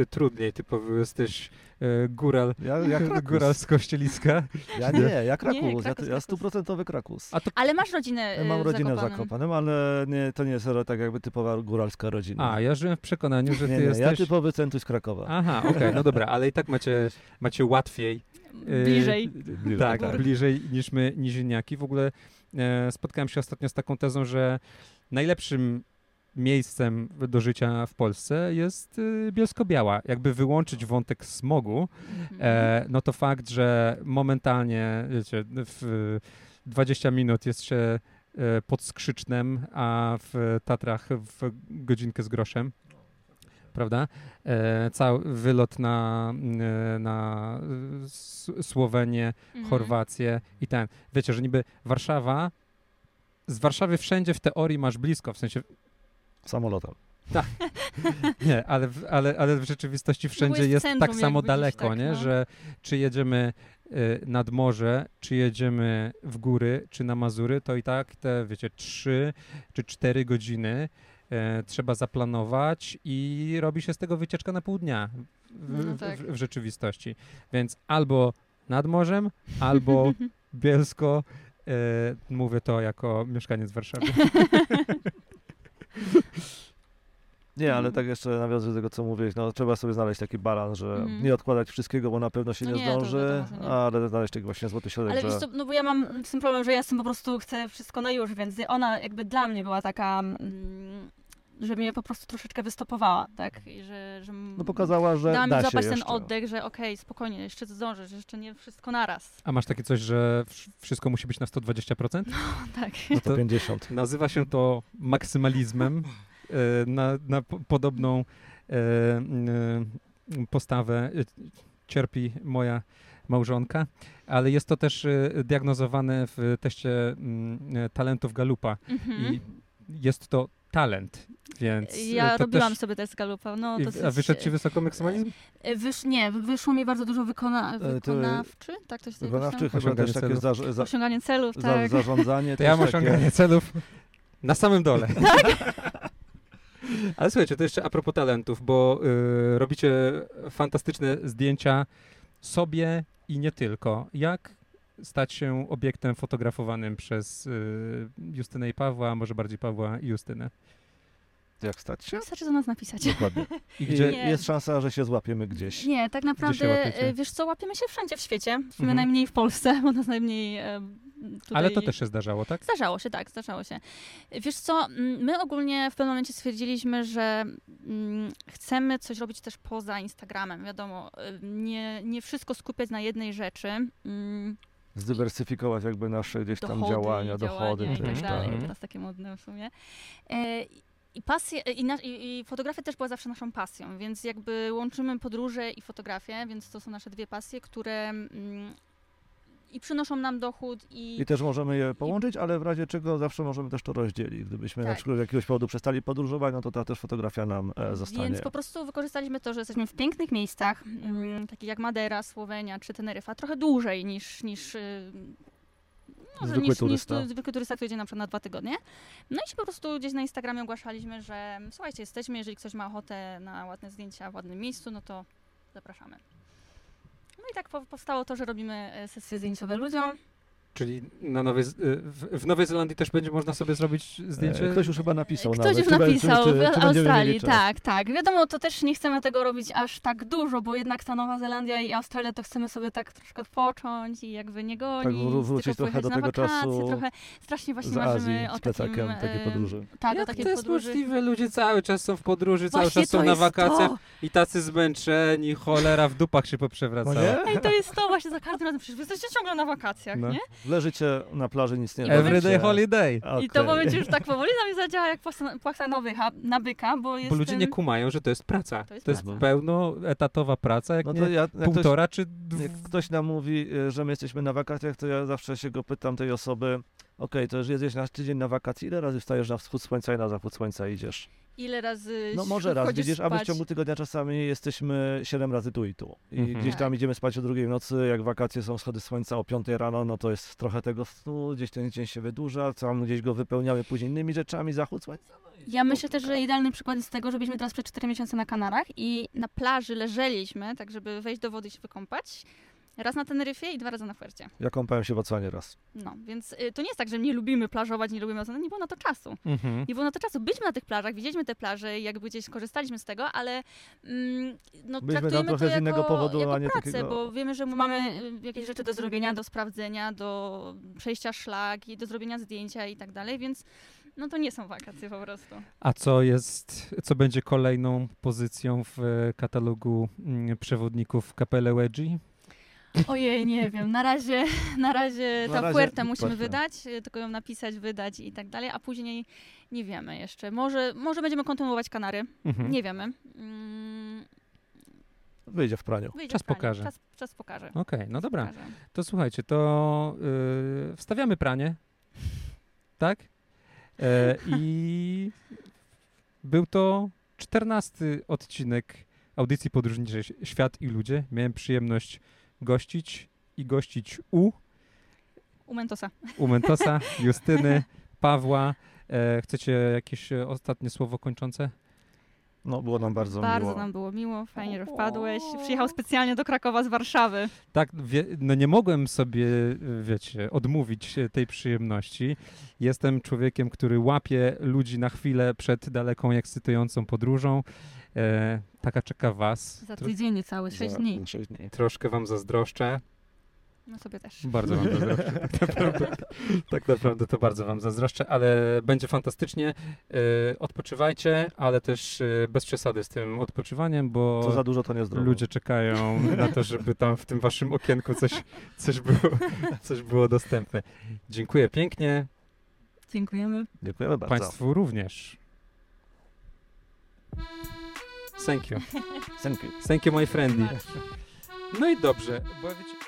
e, trudniej. Ty powie- jesteś e, góral, Ja, jak (laughs) Krakus. góral z Kościeliska. Ja nie, ja Krakus, Nie, ja, Krakus, ja Krakus. stuprocentowy Krakus. A to, Ale masz rodzinę Ja y, mam rodzinę w Zakopanem. Ale nie, to nie jest tak jakby typowa góralska rodzina. a, ja żyłem w przekonaniu, że ty nie, nie, jesteś... ja typowy centuś Krakowa. Aha, okej, no dobra, ale i tak macie, macie łatwiej Bliżej. Bliżej, tak, tak. bliżej niż my, nizinniaki. W ogóle e, spotkałem się ostatnio z taką tezą, że najlepszym miejscem do życia w Polsce jest y, Bielsko-Biała. Jakby wyłączyć wątek smogu, Mhm. e, no to fakt, że momentalnie, wiecie, w 20 minut jest się e, pod Skrzycznem, a w Tatrach w godzinkę z groszem. Prawda? E, cały wylot na, e, na Słowenię, Mhm. Chorwację i ten. Wiecie, że niby Warszawa, z Warszawy wszędzie w teorii masz blisko, w sensie, Samolotem. (laughs) nie, ale w, ale, ale w rzeczywistości wszędzie jest centrum tak samo daleko, tak, nie? no. Że czy jedziemy y, nad morze, czy jedziemy w góry, czy na Mazury, to i tak te, wiecie, trzy czy cztery godziny trzeba zaplanować i robi się z tego wycieczka na pół dnia w, No tak. w, w rzeczywistości. Więc albo nad morzem, albo (laughs) Bielsko. E, mówię to jako mieszkaniec Warszawy. Nie, ale Mm. tak jeszcze nawiązując do tego, co mówiłeś, no trzeba sobie znaleźć taki balans, że Mhm. nie odkładać wszystkiego, bo na pewno się No nie nie, to zdąży, wiadomo, że nie. ale znaleźć taki właśnie złoty środek, Ale że... wiesz co, no bo ja mam z tym problem, że ja jestem po prostu chcę wszystko na już, więc ona jakby dla mnie była taka, mm, że mnie po prostu troszeczkę wystopowała, tak? I że, że No pokazała, że dała mi da się złapać ten oddech, że okej, spokojnie, jeszcze zdążysz, jeszcze nie wszystko naraz. A masz takie coś, że wsz- wszystko musi być na 120%? (laughs) Tak. No to to- 50. Nazywa się to maksymalizmem. E, Na, na po- podobną e, postawę e, cierpi moja małżonka, ale jest to też diagnozowane w teście talentów Galupa Mhm. i jest to talent, więc e, Ja to robiłam też... sobie test Galupa, no dosyć... A wyszedł ci wysoko maksymalizm? E, Wysz, nie, wyszło mi bardzo dużo wykona, to- wykonawczy, tak to się Wykonawczy chyba też Osiąganie takie za, za, Osiąganie celów, za, tak. zarządzanie. To ja mam takie- osiąganie celów na samym dole. (laughs) (laughs) Ale słuchajcie, to jeszcze a propos talentów, bo y, robicie fantastyczne zdjęcia sobie i nie tylko. Jak stać się obiektem fotografowanym przez y, Justynę i Pawła, a może bardziej Pawła i Justynę? Jak stać się? Wystarczy do nas napisać. Dokładnie. (laughs) I gdzie... Nie. jest szansa, że się złapiemy gdzieś. Nie, tak naprawdę, e, wiesz co, łapiemy się wszędzie w świecie, Mhm. najmniej w Polsce. bo nas najmniej e, tutaj... Ale to też się zdarzało, tak? Zdarzało się, tak, zdarzało się. Wiesz co, mm, my ogólnie w pewnym momencie stwierdziliśmy, że mm, chcemy coś robić też poza Instagramem. Wiadomo, y, nie, nie wszystko skupiać na jednej rzeczy. Zdywersyfikować jakby nasze gdzieś tam dochody, działania, dochody działania i też. tak dalej. Mhm. Teraz takie modne w sumie. E, I pasję, i, na, i, i fotografia też była zawsze naszą pasją, więc jakby łączymy podróże i fotografię, więc to są nasze dwie pasje, które mm, i przynoszą nam dochód i, I też możemy je połączyć, ale w razie czego zawsze możemy też to rozdzielić. Gdybyśmy na Tak. przykład z jakiegoś powodu przestali podróżować, no to ta też fotografia nam e, zostanie. Więc po prostu wykorzystaliśmy to, że jesteśmy w pięknych miejscach, mm, takich jak Madera, Słowenia czy Teneryfa, trochę dłużej niż, niż y, no, Zwykły niż, turysta. niż zwykły turysta, który jedzie na przykład na dwa tygodnie. No i się po prostu gdzieś na Instagramie ogłaszaliśmy, że słuchajcie, jesteśmy, jeżeli ktoś ma ochotę na ładne zdjęcia w ładnym miejscu, no to zapraszamy. No i tak po- powstało to, że robimy e, sesje zdjęciowe ludziom. Czyli na Nowej, y, w, Nowej Zelandii też będzie można sobie zrobić zdjęcie? E, Ktoś już chyba napisał Ktoś nawet. już Czy napisał czy, czy, czy w Australii, tak, tak. Wiadomo, to też nie chcemy tego robić aż tak dużo, bo jednak ta Nowa Zelandia i Australia to chcemy sobie tak troszkę Odpocząć i jakby nie gonić, wró- wrócić tylko trochę pojechać do na tego wakacje, czasu trochę strasznie właśnie Z marzymy Azji o takim, takiej e, podróży. Tak, o Jak takiej to jest podróży. możliwe? Ludzie cały czas są w podróży, cały Właśnie czas są na wakacjach to. i tacy zmęczeni, cholera, w dupach się No poprzewracało. nie? Ej, to jest to właśnie za każdym razem, przecież wy jesteście ciągle na wakacjach, No. nie? Leżycie na plaży, nic nie robicie. Everyday holiday. I to momencie już tak powoli na mnie zadziała jak płachta, płachta na, byka, bo jest Bo ludzie nie kumają, że to jest praca. To jest To jest praca. pełnoetatowa praca, jak No nie to ja, jak ktoś, półtora czy jak dw... ktoś nam mówi, y, że my jesteśmy na wakacjach, to ja zawsze się go pytam tej osoby, okej, to już jedziesz na tydzień na wakacje, ile razy wstajesz na wschód słońca i na zachód słońca idziesz? Ile razy No (laughs) może raz, widzisz, a my w spać? ciągu tygodnia czasami jesteśmy 7 razy tu i tu. I Mhm. gdzieś tam Tak. idziemy spać o drugiej w nocy, jak wakacje są schody słońca o 5 rano, no to jest trochę tego snu, gdzieś ten dzień się wydłuża, tam gdzieś go wypełniamy później innymi rzeczami, zachód słońca. Ja myślę też, że idealny przykład jest tego, że byliśmy teraz przez 4 miesiące na Kanarach I na plaży leżeliśmy, tak żeby wejść do wody i się wykąpać. Raz na Teneryfie i dwa razy na Fuercie. Ja kąpałem się w oceanie raz. No, więc y, to nie jest tak, że nie lubimy plażować, nie lubimy oceanu, nie było na to czasu. Mhm. Nie było na to czasu. Byliśmy na tych plażach, widzieliśmy te plaże i jakby gdzieś korzystaliśmy z tego, ale mm, no, Byliśmy tam traktujemy trochę to z jako, innego powodu, jako a nie pracę, takiego- bo wiemy, że mamy y, jakieś rzeczy do zrobienia, do sprawdzenia, do przejścia szlak i do zrobienia zdjęcia i tak dalej, więc no to nie są wakacje po prostu. A co jest, co będzie kolejną pozycją w e, katalogu mm, przewodników Kapelle Wedgie? Ojej, nie wiem. Na razie, (laughs) na razie Na ta Puerta musimy Puerta. wydać, y, tylko ją napisać, wydać i tak dalej, a później nie wiemy jeszcze. Może, może będziemy kontynuować Kanary, Mhm. nie wiemy. Mm, Wyjdzie w praniu. wyjdzie Czas w praniu. pokaże. Czas, czas pokaże. Okej, no dobra. Pokaże. To słuchajcie, to y, wstawiamy pranie, tak? E, (laughs) I był to czternasty odcinek audycji podróżniczej Świat i Ludzie. Miałem przyjemność gościć i gościć u, U Mentosa. u Mentosa, Justyny, Pawła. E, chcecie jakieś e, ostatnie słowo kończące? No, było nam bardzo, Bardzo miło. nam było miło, fajnie, że wpadłeś. Przyjechał specjalnie do Krakowa z Warszawy. Tak, wie, no nie mogłem sobie, wiecie, odmówić tej przyjemności. Jestem człowiekiem, który łapie ludzi na chwilę przed daleką, ekscytującą podróżą. E, taka czeka was. Za tydzień cały, sześć Za- dni. na sześć dni. troszkę wam zazdroszczę. No sobie też. Bardzo wam zazdroszczę. (laughs) Tak naprawdę, tak naprawdę to bardzo wam zazdroszczę, ale będzie fantastycznie. E, odpoczywajcie, ale też e, bez przesady z tym odpoczywaniem, bo Co za dużo, to nie zdrowo. ludzie czekają na to, żeby tam w tym waszym okienku coś, coś, było, coś było dostępne. Dziękuję pięknie. Dziękujemy. Dziękujemy bardzo. Państwu również. Thank you. Thank you. Thank you, my friendly. No i dobrze, bo wiecie...